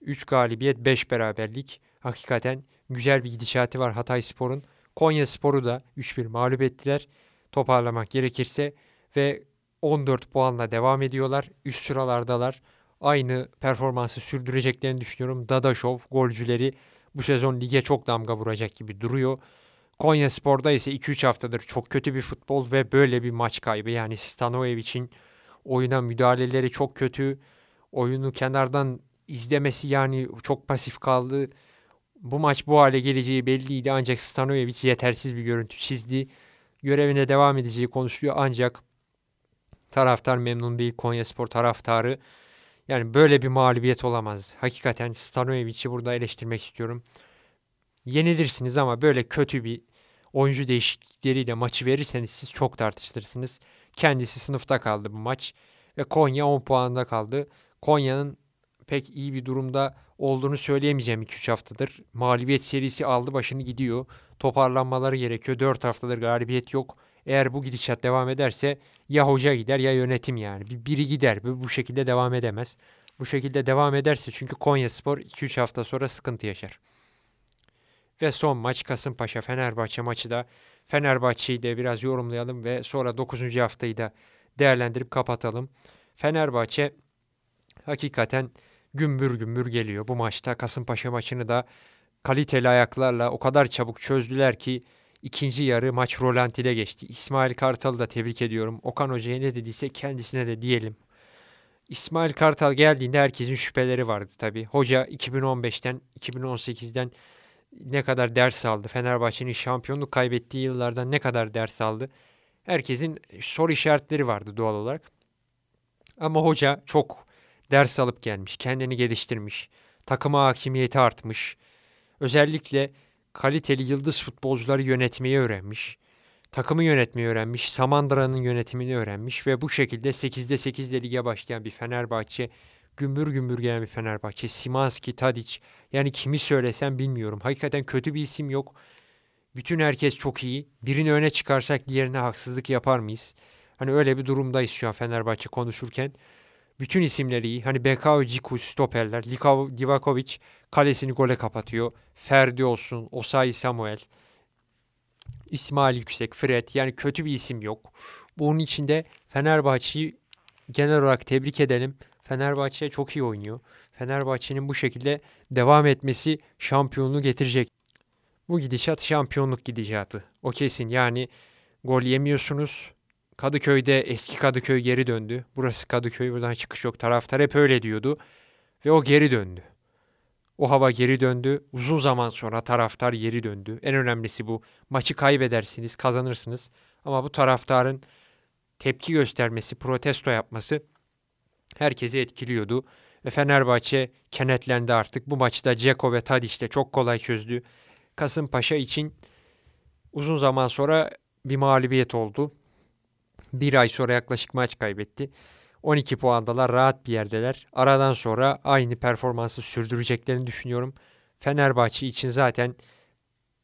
3 galibiyet, 5 beraberlik. Hakikaten güzel bir gidişatı var Hatay Spor'un. Konya Spor'u da 3-1 mağlup ettiler. Toparlamak gerekirse ve 14 puanla devam ediyorlar. Üst sıralardalar. Aynı performansı sürdüreceklerini düşünüyorum. Dadaşov golcüleri bu sezon lige çok damga vuracak gibi duruyor. Konya Spor'da ise 2-3 haftadır çok kötü bir futbol ve böyle bir maç kaybı. Yani Stanovic'in oyuna müdahaleleri çok kötü. Oyunu kenardan izlemesi yani çok pasif kaldı. Bu maç bu hale geleceği belliydi ancak Stanojevic yetersiz bir görüntü çizdi. Görevine devam edeceği konuşuluyor ancak taraftar memnun değil Konya Spor taraftarı. Yani böyle bir mağlubiyet olamaz. Hakikaten Stanojevic'i burada eleştirmek istiyorum. Yenilirsiniz ama böyle kötü bir oyuncu değişiklikleriyle maçı verirseniz siz çok tartışılırsınız. Kendisi sınıfta kaldı bu maç ve Konya 10 puanda kaldı. Konya'nın pek iyi bir durumda olduğunu söyleyemeyeceğim 2-3 haftadır. Mağlubiyet serisi aldı başını gidiyor. Toparlanmaları gerekiyor. 4 haftadır galibiyet yok. Eğer bu gidişat devam ederse ya hoca gider ya yönetim yani. Bir, biri gider. Bu, şekilde devam edemez. Bu şekilde devam ederse çünkü Konya Spor 2-3 hafta sonra sıkıntı yaşar. Ve son maç Kasımpaşa Fenerbahçe maçı da Fenerbahçe'yi de biraz yorumlayalım ve sonra 9. haftayı da değerlendirip kapatalım. Fenerbahçe hakikaten gümbür gümbür geliyor. Bu maçta Kasımpaşa maçını da kaliteli ayaklarla o kadar çabuk çözdüler ki ikinci yarı maç rolantide geçti. İsmail Kartal'ı da tebrik ediyorum. Okan Hoca'ya ne dediyse kendisine de diyelim. İsmail Kartal geldiğinde herkesin şüpheleri vardı tabii. Hoca 2015'ten 2018'den ne kadar ders aldı? Fenerbahçe'nin şampiyonluk kaybettiği yıllardan ne kadar ders aldı? Herkesin soru işaretleri vardı doğal olarak. Ama hoca çok ders alıp gelmiş, kendini geliştirmiş, takıma hakimiyeti artmış. Özellikle kaliteli yıldız futbolcuları yönetmeyi öğrenmiş. Takımı yönetmeyi öğrenmiş, Samandıra'nın yönetimini öğrenmiş ve bu şekilde 8'de 8'de lige başlayan bir Fenerbahçe, gümbür gümbür gelen bir Fenerbahçe, Simanski, Tadic, yani kimi söylesem bilmiyorum. Hakikaten kötü bir isim yok. Bütün herkes çok iyi. Birini öne çıkarsak diğerine haksızlık yapar mıyız? Hani öyle bir durumdayız şu an Fenerbahçe konuşurken. Bütün isimleri iyi. Hani Bekao, Ciku, stoperler. Livakovic kalesini gole kapatıyor. Ferdi olsun, Osayi Samuel. İsmail Yüksek, Fred. Yani kötü bir isim yok. Bunun içinde Fenerbahçe'yi genel olarak tebrik edelim. Fenerbahçe çok iyi oynuyor. Fenerbahçe'nin bu şekilde devam etmesi şampiyonluğu getirecek. Bu gidişat şampiyonluk gidişatı. O kesin. Yani gol yemiyorsunuz. Kadıköy'de eski Kadıköy geri döndü. Burası Kadıköy buradan çıkış yok. Taraftar hep öyle diyordu. Ve o geri döndü. O hava geri döndü. Uzun zaman sonra taraftar geri döndü. En önemlisi bu. Maçı kaybedersiniz, kazanırsınız. Ama bu taraftarın tepki göstermesi, protesto yapması herkesi etkiliyordu. Ve Fenerbahçe kenetlendi artık. Bu maçta Ceko ve Tadic de çok kolay çözdü. Kasımpaşa için uzun zaman sonra bir mağlubiyet oldu. Bir ay sonra yaklaşık maç kaybetti. 12 puandalar rahat bir yerdeler. Aradan sonra aynı performansı sürdüreceklerini düşünüyorum. Fenerbahçe için zaten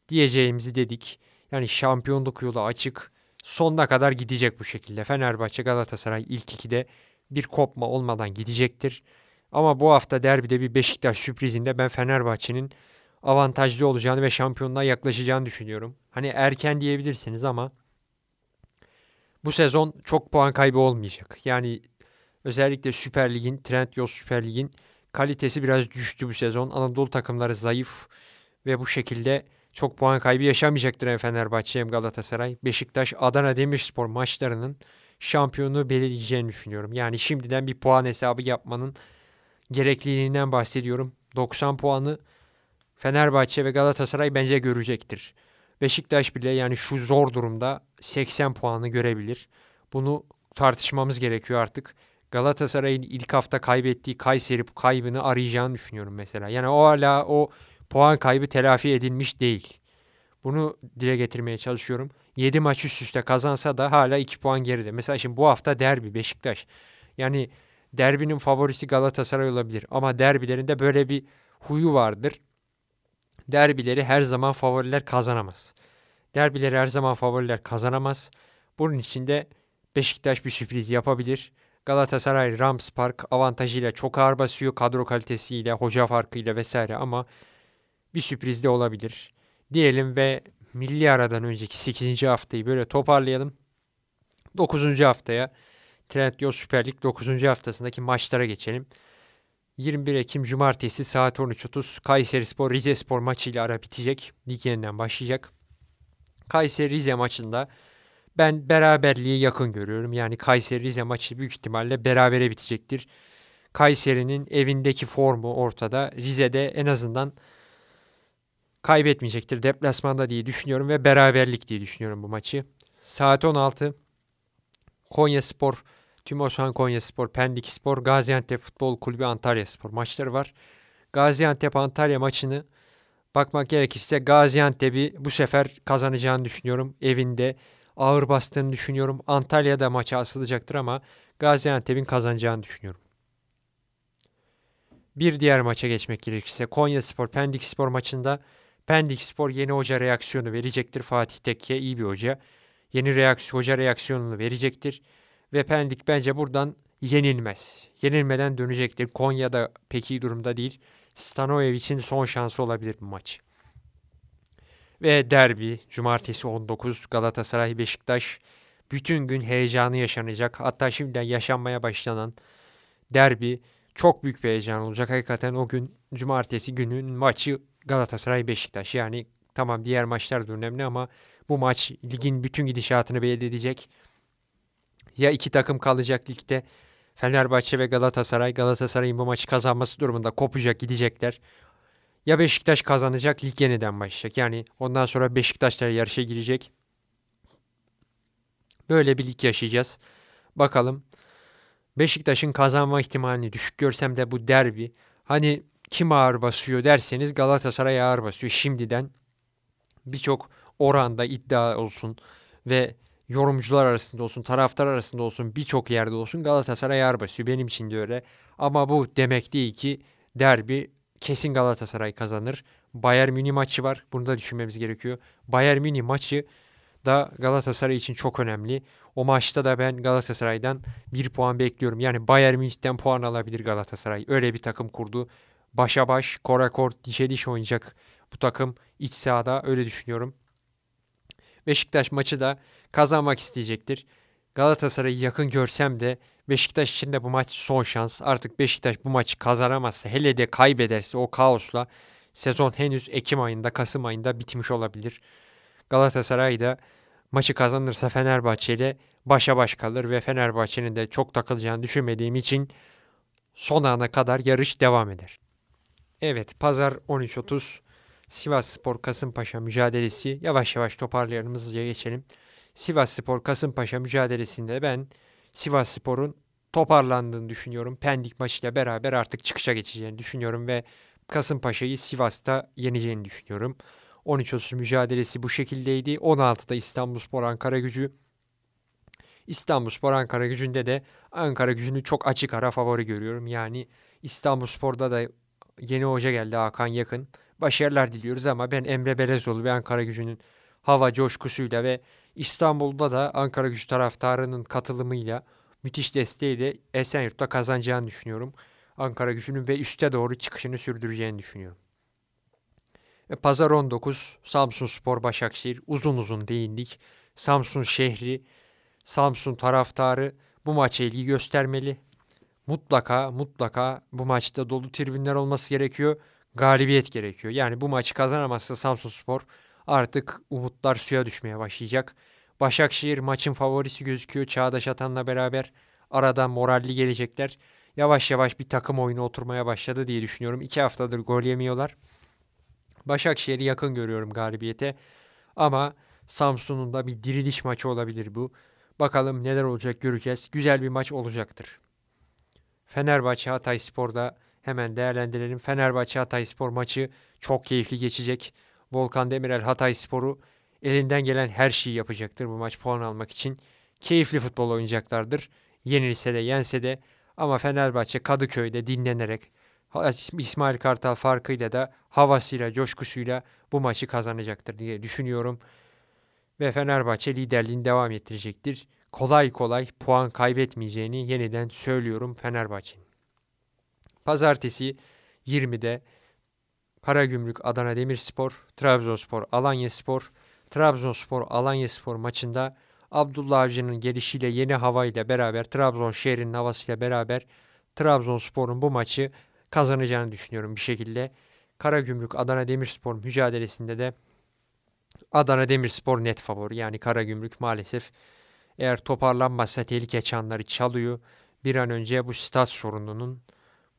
diyeceğimizi dedik. Yani şampiyonluk yolu açık. Sonuna kadar gidecek bu şekilde. Fenerbahçe Galatasaray ilk ikide bir kopma olmadan gidecektir. Ama bu hafta derbide bir Beşiktaş sürprizinde ben Fenerbahçe'nin avantajlı olacağını ve şampiyonluğa yaklaşacağını düşünüyorum. Hani erken diyebilirsiniz ama bu sezon çok puan kaybı olmayacak. Yani özellikle Süper Lig'in, Trendyol Süper Lig'in kalitesi biraz düştü bu sezon. Anadolu takımları zayıf ve bu şekilde çok puan kaybı yaşamayacaktır hem Fenerbahçe hem Galatasaray. Beşiktaş, Adana Demirspor maçlarının şampiyonu belirleyeceğini düşünüyorum. Yani şimdiden bir puan hesabı yapmanın gerekliliğinden bahsediyorum. 90 puanı Fenerbahçe ve Galatasaray bence görecektir. Beşiktaş bile yani şu zor durumda 80 puanı görebilir. Bunu tartışmamız gerekiyor artık. Galatasaray'ın ilk hafta kaybettiği Kayseri kaybını arayacağını düşünüyorum mesela. Yani o hala o puan kaybı telafi edilmiş değil. Bunu dile getirmeye çalışıyorum. 7 maç üst üste kazansa da hala 2 puan geride. Mesela şimdi bu hafta derbi Beşiktaş. Yani derbinin favorisi Galatasaray olabilir. Ama derbilerinde böyle bir huyu vardır. Derbileri her zaman favoriler kazanamaz. Derbileri her zaman favoriler kazanamaz. Bunun için de Beşiktaş bir sürpriz yapabilir. Galatasaray Rams Park avantajıyla çok ağır basıyor kadro kalitesiyle, hoca farkıyla vesaire ama bir sürpriz de olabilir. Diyelim ve milli aradan önceki 8. haftayı böyle toparlayalım. 9. haftaya Trendyol Süper Lig 9. haftasındaki maçlara geçelim. 21 Ekim Cumartesi saat 13.30 Kayseri Spor Rize Spor maçıyla ara bitecek. Lig yeniden başlayacak. Kayseri Rize maçında ben beraberliği yakın görüyorum. Yani Kayseri Rize maçı büyük ihtimalle berabere bitecektir. Kayseri'nin evindeki formu ortada. Rize'de en azından kaybetmeyecektir deplasmanda diye düşünüyorum ve beraberlik diye düşünüyorum bu maçı. Saat 16 Konya Spor, Tümosan Konya Spor, Pendik Spor, Gaziantep Futbol Kulübü Antalya Spor maçları var. Gaziantep Antalya maçını bakmak gerekirse Gaziantep'i bu sefer kazanacağını düşünüyorum. Evinde ağır bastığını düşünüyorum. Antalya'da maça asılacaktır ama Gaziantep'in kazanacağını düşünüyorum. Bir diğer maça geçmek gerekirse Konya Spor Pendik Spor maçında Pendik Spor yeni hoca reaksiyonu verecektir. Fatih Tekke iyi bir hoca. Yeni reaksiyon, hoca reaksiyonunu verecektir. Ve Pendik bence buradan yenilmez. Yenilmeden dönecektir. Konya'da pek iyi durumda değil. Stanoyev için son şansı olabilir bu maç. Ve derbi cumartesi 19 Galatasaray Beşiktaş bütün gün heyecanı yaşanacak. Hatta şimdiden yaşanmaya başlanan derbi çok büyük bir heyecan olacak. Hakikaten o gün cumartesi günün maçı Galatasaray Beşiktaş. Yani tamam diğer maçlar da önemli ama bu maç ligin bütün gidişatını belirleyecek. Ya iki takım kalacak ligde Fenerbahçe ve Galatasaray. Galatasaray'ın bu maçı kazanması durumunda kopacak gidecekler. Ya Beşiktaş kazanacak lig yeniden başlayacak. Yani ondan sonra Beşiktaşlar yarışa girecek. Böyle bir lig yaşayacağız. Bakalım. Beşiktaş'ın kazanma ihtimalini düşük görsem de bu derbi. Hani kim ağır basıyor derseniz Galatasaray ağır basıyor. Şimdiden birçok oranda iddia olsun ve yorumcular arasında olsun, taraftar arasında olsun, birçok yerde olsun Galatasaray ağır basıyor. Benim için de öyle. Ama bu demek değil ki derbi kesin Galatasaray kazanır. Bayern Münih maçı var. Bunu da düşünmemiz gerekiyor. Bayern Münih maçı da Galatasaray için çok önemli. O maçta da ben Galatasaray'dan bir puan bekliyorum. Yani Bayern Münih'ten puan alabilir Galatasaray. Öyle bir takım kurdu. Başa baş, korakor, dişe diş oynayacak bu takım iç sahada öyle düşünüyorum. Beşiktaş maçı da kazanmak isteyecektir. Galatasaray'ı yakın görsem de Beşiktaş için de bu maç son şans. Artık Beşiktaş bu maçı kazanamazsa hele de kaybederse o kaosla sezon henüz Ekim ayında Kasım ayında bitmiş olabilir. Galatasaray da maçı kazanırsa Fenerbahçe ile başa baş kalır ve Fenerbahçe'nin de çok takılacağını düşünmediğim için son ana kadar yarış devam eder. Evet pazar 13.30 Sivas Spor Kasımpaşa mücadelesi yavaş yavaş toparlayalım hızlıca geçelim. Sivas Spor Kasımpaşa mücadelesinde ben Sivas Spor'un toparlandığını düşünüyorum. Pendik maçıyla beraber artık çıkışa geçeceğini düşünüyorum ve Kasımpaşa'yı Sivas'ta yeneceğini düşünüyorum. 13-30 mücadelesi bu şekildeydi. 16'da İstanbulspor Ankara gücü. İstanbulspor Ankara gücünde de Ankara gücünü çok açık ara favori görüyorum. Yani İstanbulspor'da da yeni hoca geldi Hakan Yakın. Başarılar diliyoruz ama ben Emre Belezoğlu ve Ankara gücünün hava coşkusuyla ve İstanbul'da da Ankara gücü taraftarının katılımıyla müthiş desteğiyle Esenyurt'ta kazanacağını düşünüyorum. Ankara gücünün ve üste doğru çıkışını sürdüreceğini düşünüyorum. E, Pazar 19 Samsun Spor Başakşehir uzun uzun değindik. Samsun şehri, Samsun taraftarı bu maça ilgi göstermeli. Mutlaka mutlaka bu maçta dolu tribünler olması gerekiyor. Galibiyet gerekiyor. Yani bu maçı kazanamazsa Samsun Spor artık umutlar suya düşmeye başlayacak. Başakşehir maçın favorisi gözüküyor. Çağdaş Atan'la beraber aradan moralli gelecekler. Yavaş yavaş bir takım oyunu oturmaya başladı diye düşünüyorum. İki haftadır gol yemiyorlar. Başakşehir'i yakın görüyorum galibiyete. Ama Samsun'un da bir diriliş maçı olabilir bu. Bakalım neler olacak göreceğiz. Güzel bir maç olacaktır. Fenerbahçe Hatay Spor'da hemen değerlendirelim. Fenerbahçe Hatay Spor maçı çok keyifli geçecek. Volkan Demirel Hatay Spor'u elinden gelen her şeyi yapacaktır bu maç puan almak için. Keyifli futbol oynayacaklardır. Yenilse de yense de ama Fenerbahçe Kadıköy'de dinlenerek İsmail Kartal farkıyla da havasıyla, coşkusuyla bu maçı kazanacaktır diye düşünüyorum. Ve Fenerbahçe liderliğini devam ettirecektir. Kolay kolay puan kaybetmeyeceğini yeniden söylüyorum Fenerbahçe'nin. Pazartesi 20'de Karagümrük Adana Demirspor, Trabzonspor Alanyaspor, Trabzonspor Alanyaspor maçında Abdullah Avcı'nın gelişiyle yeni havayla beraber Trabzon şehrinin havasıyla beraber Trabzonspor'un bu maçı kazanacağını düşünüyorum bir şekilde. Karagümrük Adana Demirspor mücadelesinde de Adana Demirspor net favori. Yani Karagümrük maalesef eğer toparlanmazsa tehlike çanları çalıyor. Bir an önce bu stat sorununun,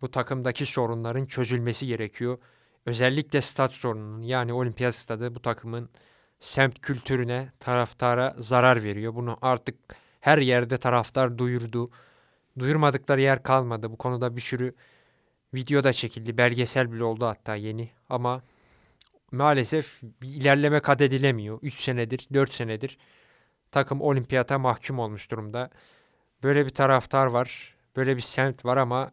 bu takımdaki sorunların çözülmesi gerekiyor. Özellikle stat sorununun yani olimpiyat stadı bu takımın semt kültürüne, taraftara zarar veriyor. Bunu artık her yerde taraftar duyurdu. Duyurmadıkları yer kalmadı. Bu konuda bir sürü video da çekildi. Belgesel bile oldu hatta yeni. Ama maalesef bir ilerleme kat edilemiyor. 3 senedir, 4 senedir takım olimpiyata mahkum olmuş durumda. Böyle bir taraftar var. Böyle bir semt var ama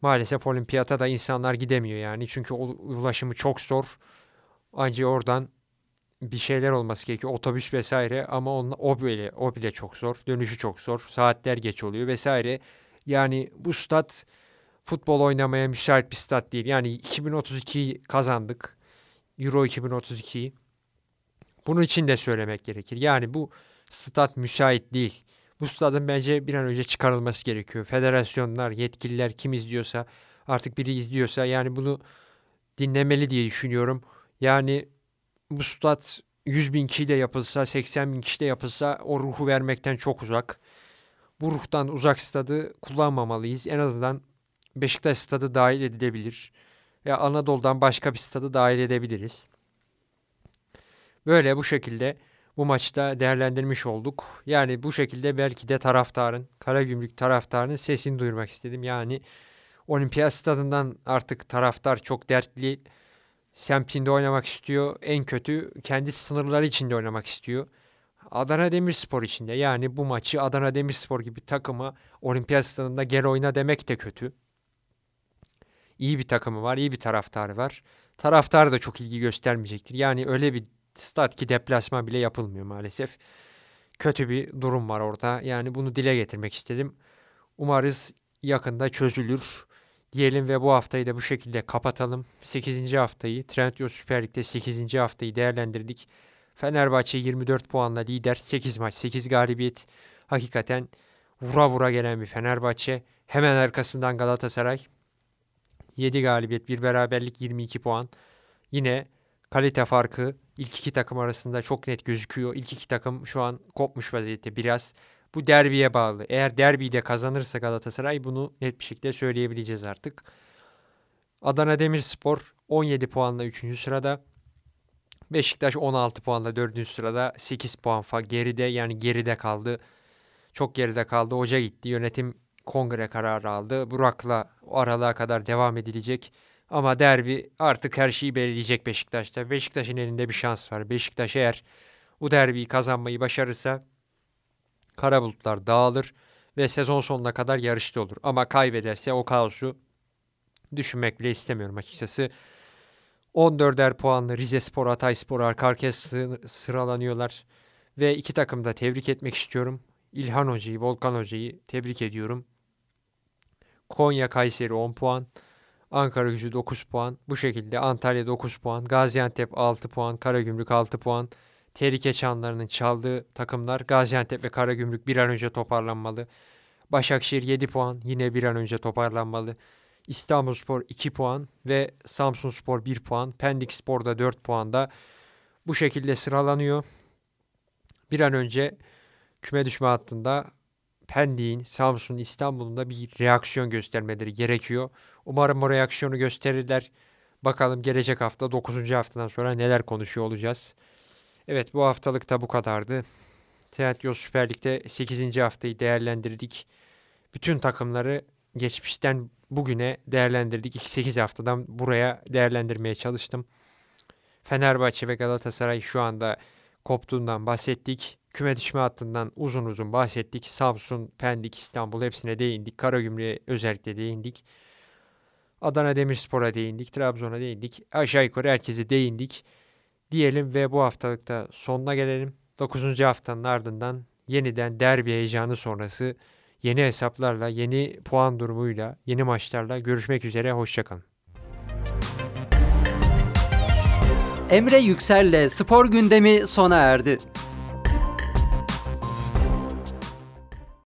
maalesef olimpiyata da insanlar gidemiyor yani. Çünkü ulaşımı çok zor. Ancak oradan bir şeyler olması gerekiyor. Otobüs vesaire ama onunla, o bile o bile çok zor. Dönüşü çok zor. Saatler geç oluyor vesaire. Yani bu stat futbol oynamaya müsait bir stat değil. Yani 2032 kazandık. Euro 2032'yi. Bunun için de söylemek gerekir. Yani bu stat müsait değil. Bu stadın bence bir an önce çıkarılması gerekiyor. Federasyonlar, yetkililer kim izliyorsa artık biri izliyorsa yani bunu dinlemeli diye düşünüyorum. Yani bu stat 100 bin kişi de yapılsa, 80 bin kişi de yapılsa o ruhu vermekten çok uzak. Bu ruhtan uzak stadı kullanmamalıyız. En azından Beşiktaş stadı dahil edilebilir. Ya Anadolu'dan başka bir stadı dahil edebiliriz. Böyle bu şekilde bu maçta değerlendirmiş olduk. Yani bu şekilde belki de taraftarın, Karagümrük taraftarının sesini duyurmak istedim. Yani Olimpiyat stadından artık taraftar çok dertli semtinde oynamak istiyor. En kötü kendi sınırları içinde oynamak istiyor. Adana Demirspor içinde yani bu maçı Adana Demirspor gibi takımı olimpiyat stadında gel oyna demek de kötü. İyi bir takımı var, iyi bir taraftarı var. Taraftar da çok ilgi göstermeyecektir. Yani öyle bir stat ki deplasman bile yapılmıyor maalesef. Kötü bir durum var orada. Yani bunu dile getirmek istedim. Umarız yakında çözülür diyelim ve bu haftayı da bu şekilde kapatalım. 8. haftayı Trendyol Süper Lig'de 8. haftayı değerlendirdik. Fenerbahçe 24 puanla lider. 8 maç 8 galibiyet. Hakikaten vura vura gelen bir Fenerbahçe. Hemen arkasından Galatasaray. 7 galibiyet, bir beraberlik 22 puan. Yine kalite farkı ilk iki takım arasında çok net gözüküyor. İlk iki takım şu an kopmuş vaziyette biraz. Bu derbiye bağlı. Eğer derbiyi de kazanırsa Galatasaray bunu net bir şekilde söyleyebileceğiz artık. Adana Demirspor 17 puanla 3. sırada. Beşiktaş 16 puanla 4. sırada. 8 puan fa geride yani geride kaldı. Çok geride kaldı. Hoca gitti. Yönetim kongre kararı aldı. Burak'la aralığa kadar devam edilecek. Ama derbi artık her şeyi belirleyecek Beşiktaş'ta. Beşiktaş'ın elinde bir şans var. Beşiktaş eğer bu derbiyi kazanmayı başarırsa kara bulutlar dağılır ve sezon sonuna kadar yarışta olur. Ama kaybederse o kaosu düşünmek bile istemiyorum açıkçası. 14'er puanlı Rize Spor, Hatay Spor arka sıralanıyorlar. Ve iki takım da tebrik etmek istiyorum. İlhan Hoca'yı, Volkan Hoca'yı tebrik ediyorum. Konya Kayseri 10 puan. Ankara gücü 9 puan. Bu şekilde Antalya 9 puan. Gaziantep 6 puan. Karagümrük 6 puan. Tehlike çanlarının çaldığı takımlar Gaziantep ve Karagümrük bir an önce toparlanmalı. Başakşehir 7 puan yine bir an önce toparlanmalı. İstanbulspor 2 puan ve Samsunspor 1 puan. Pendik Spor da 4 puanda. Bu şekilde sıralanıyor. Bir an önce küme düşme hattında Pendik'in, Samsun, İstanbul'un da bir reaksiyon göstermeleri gerekiyor. Umarım o reaksiyonu gösterirler. Bakalım gelecek hafta 9. haftadan sonra neler konuşuyor olacağız. Evet bu haftalık da bu kadardı. Teatro Süper Lig'de 8. haftayı değerlendirdik. Bütün takımları geçmişten bugüne değerlendirdik. İlk 8 haftadan buraya değerlendirmeye çalıştım. Fenerbahçe ve Galatasaray şu anda koptuğundan bahsettik. Küme düşme hattından uzun uzun bahsettik. Samsun, Pendik, İstanbul hepsine değindik. Karagümrük'e özellikle değindik. Adana Demirspor'a değindik. Trabzon'a değindik. Aşağı yukarı herkese değindik. Diyelim ve bu haftalıkta sonuna gelelim. 9. haftanın ardından yeniden derbi heyecanı sonrası yeni hesaplarla, yeni puan durumuyla, yeni maçlarla görüşmek üzere. Hoşçakalın. Emre Yüksel'le spor gündemi sona erdi.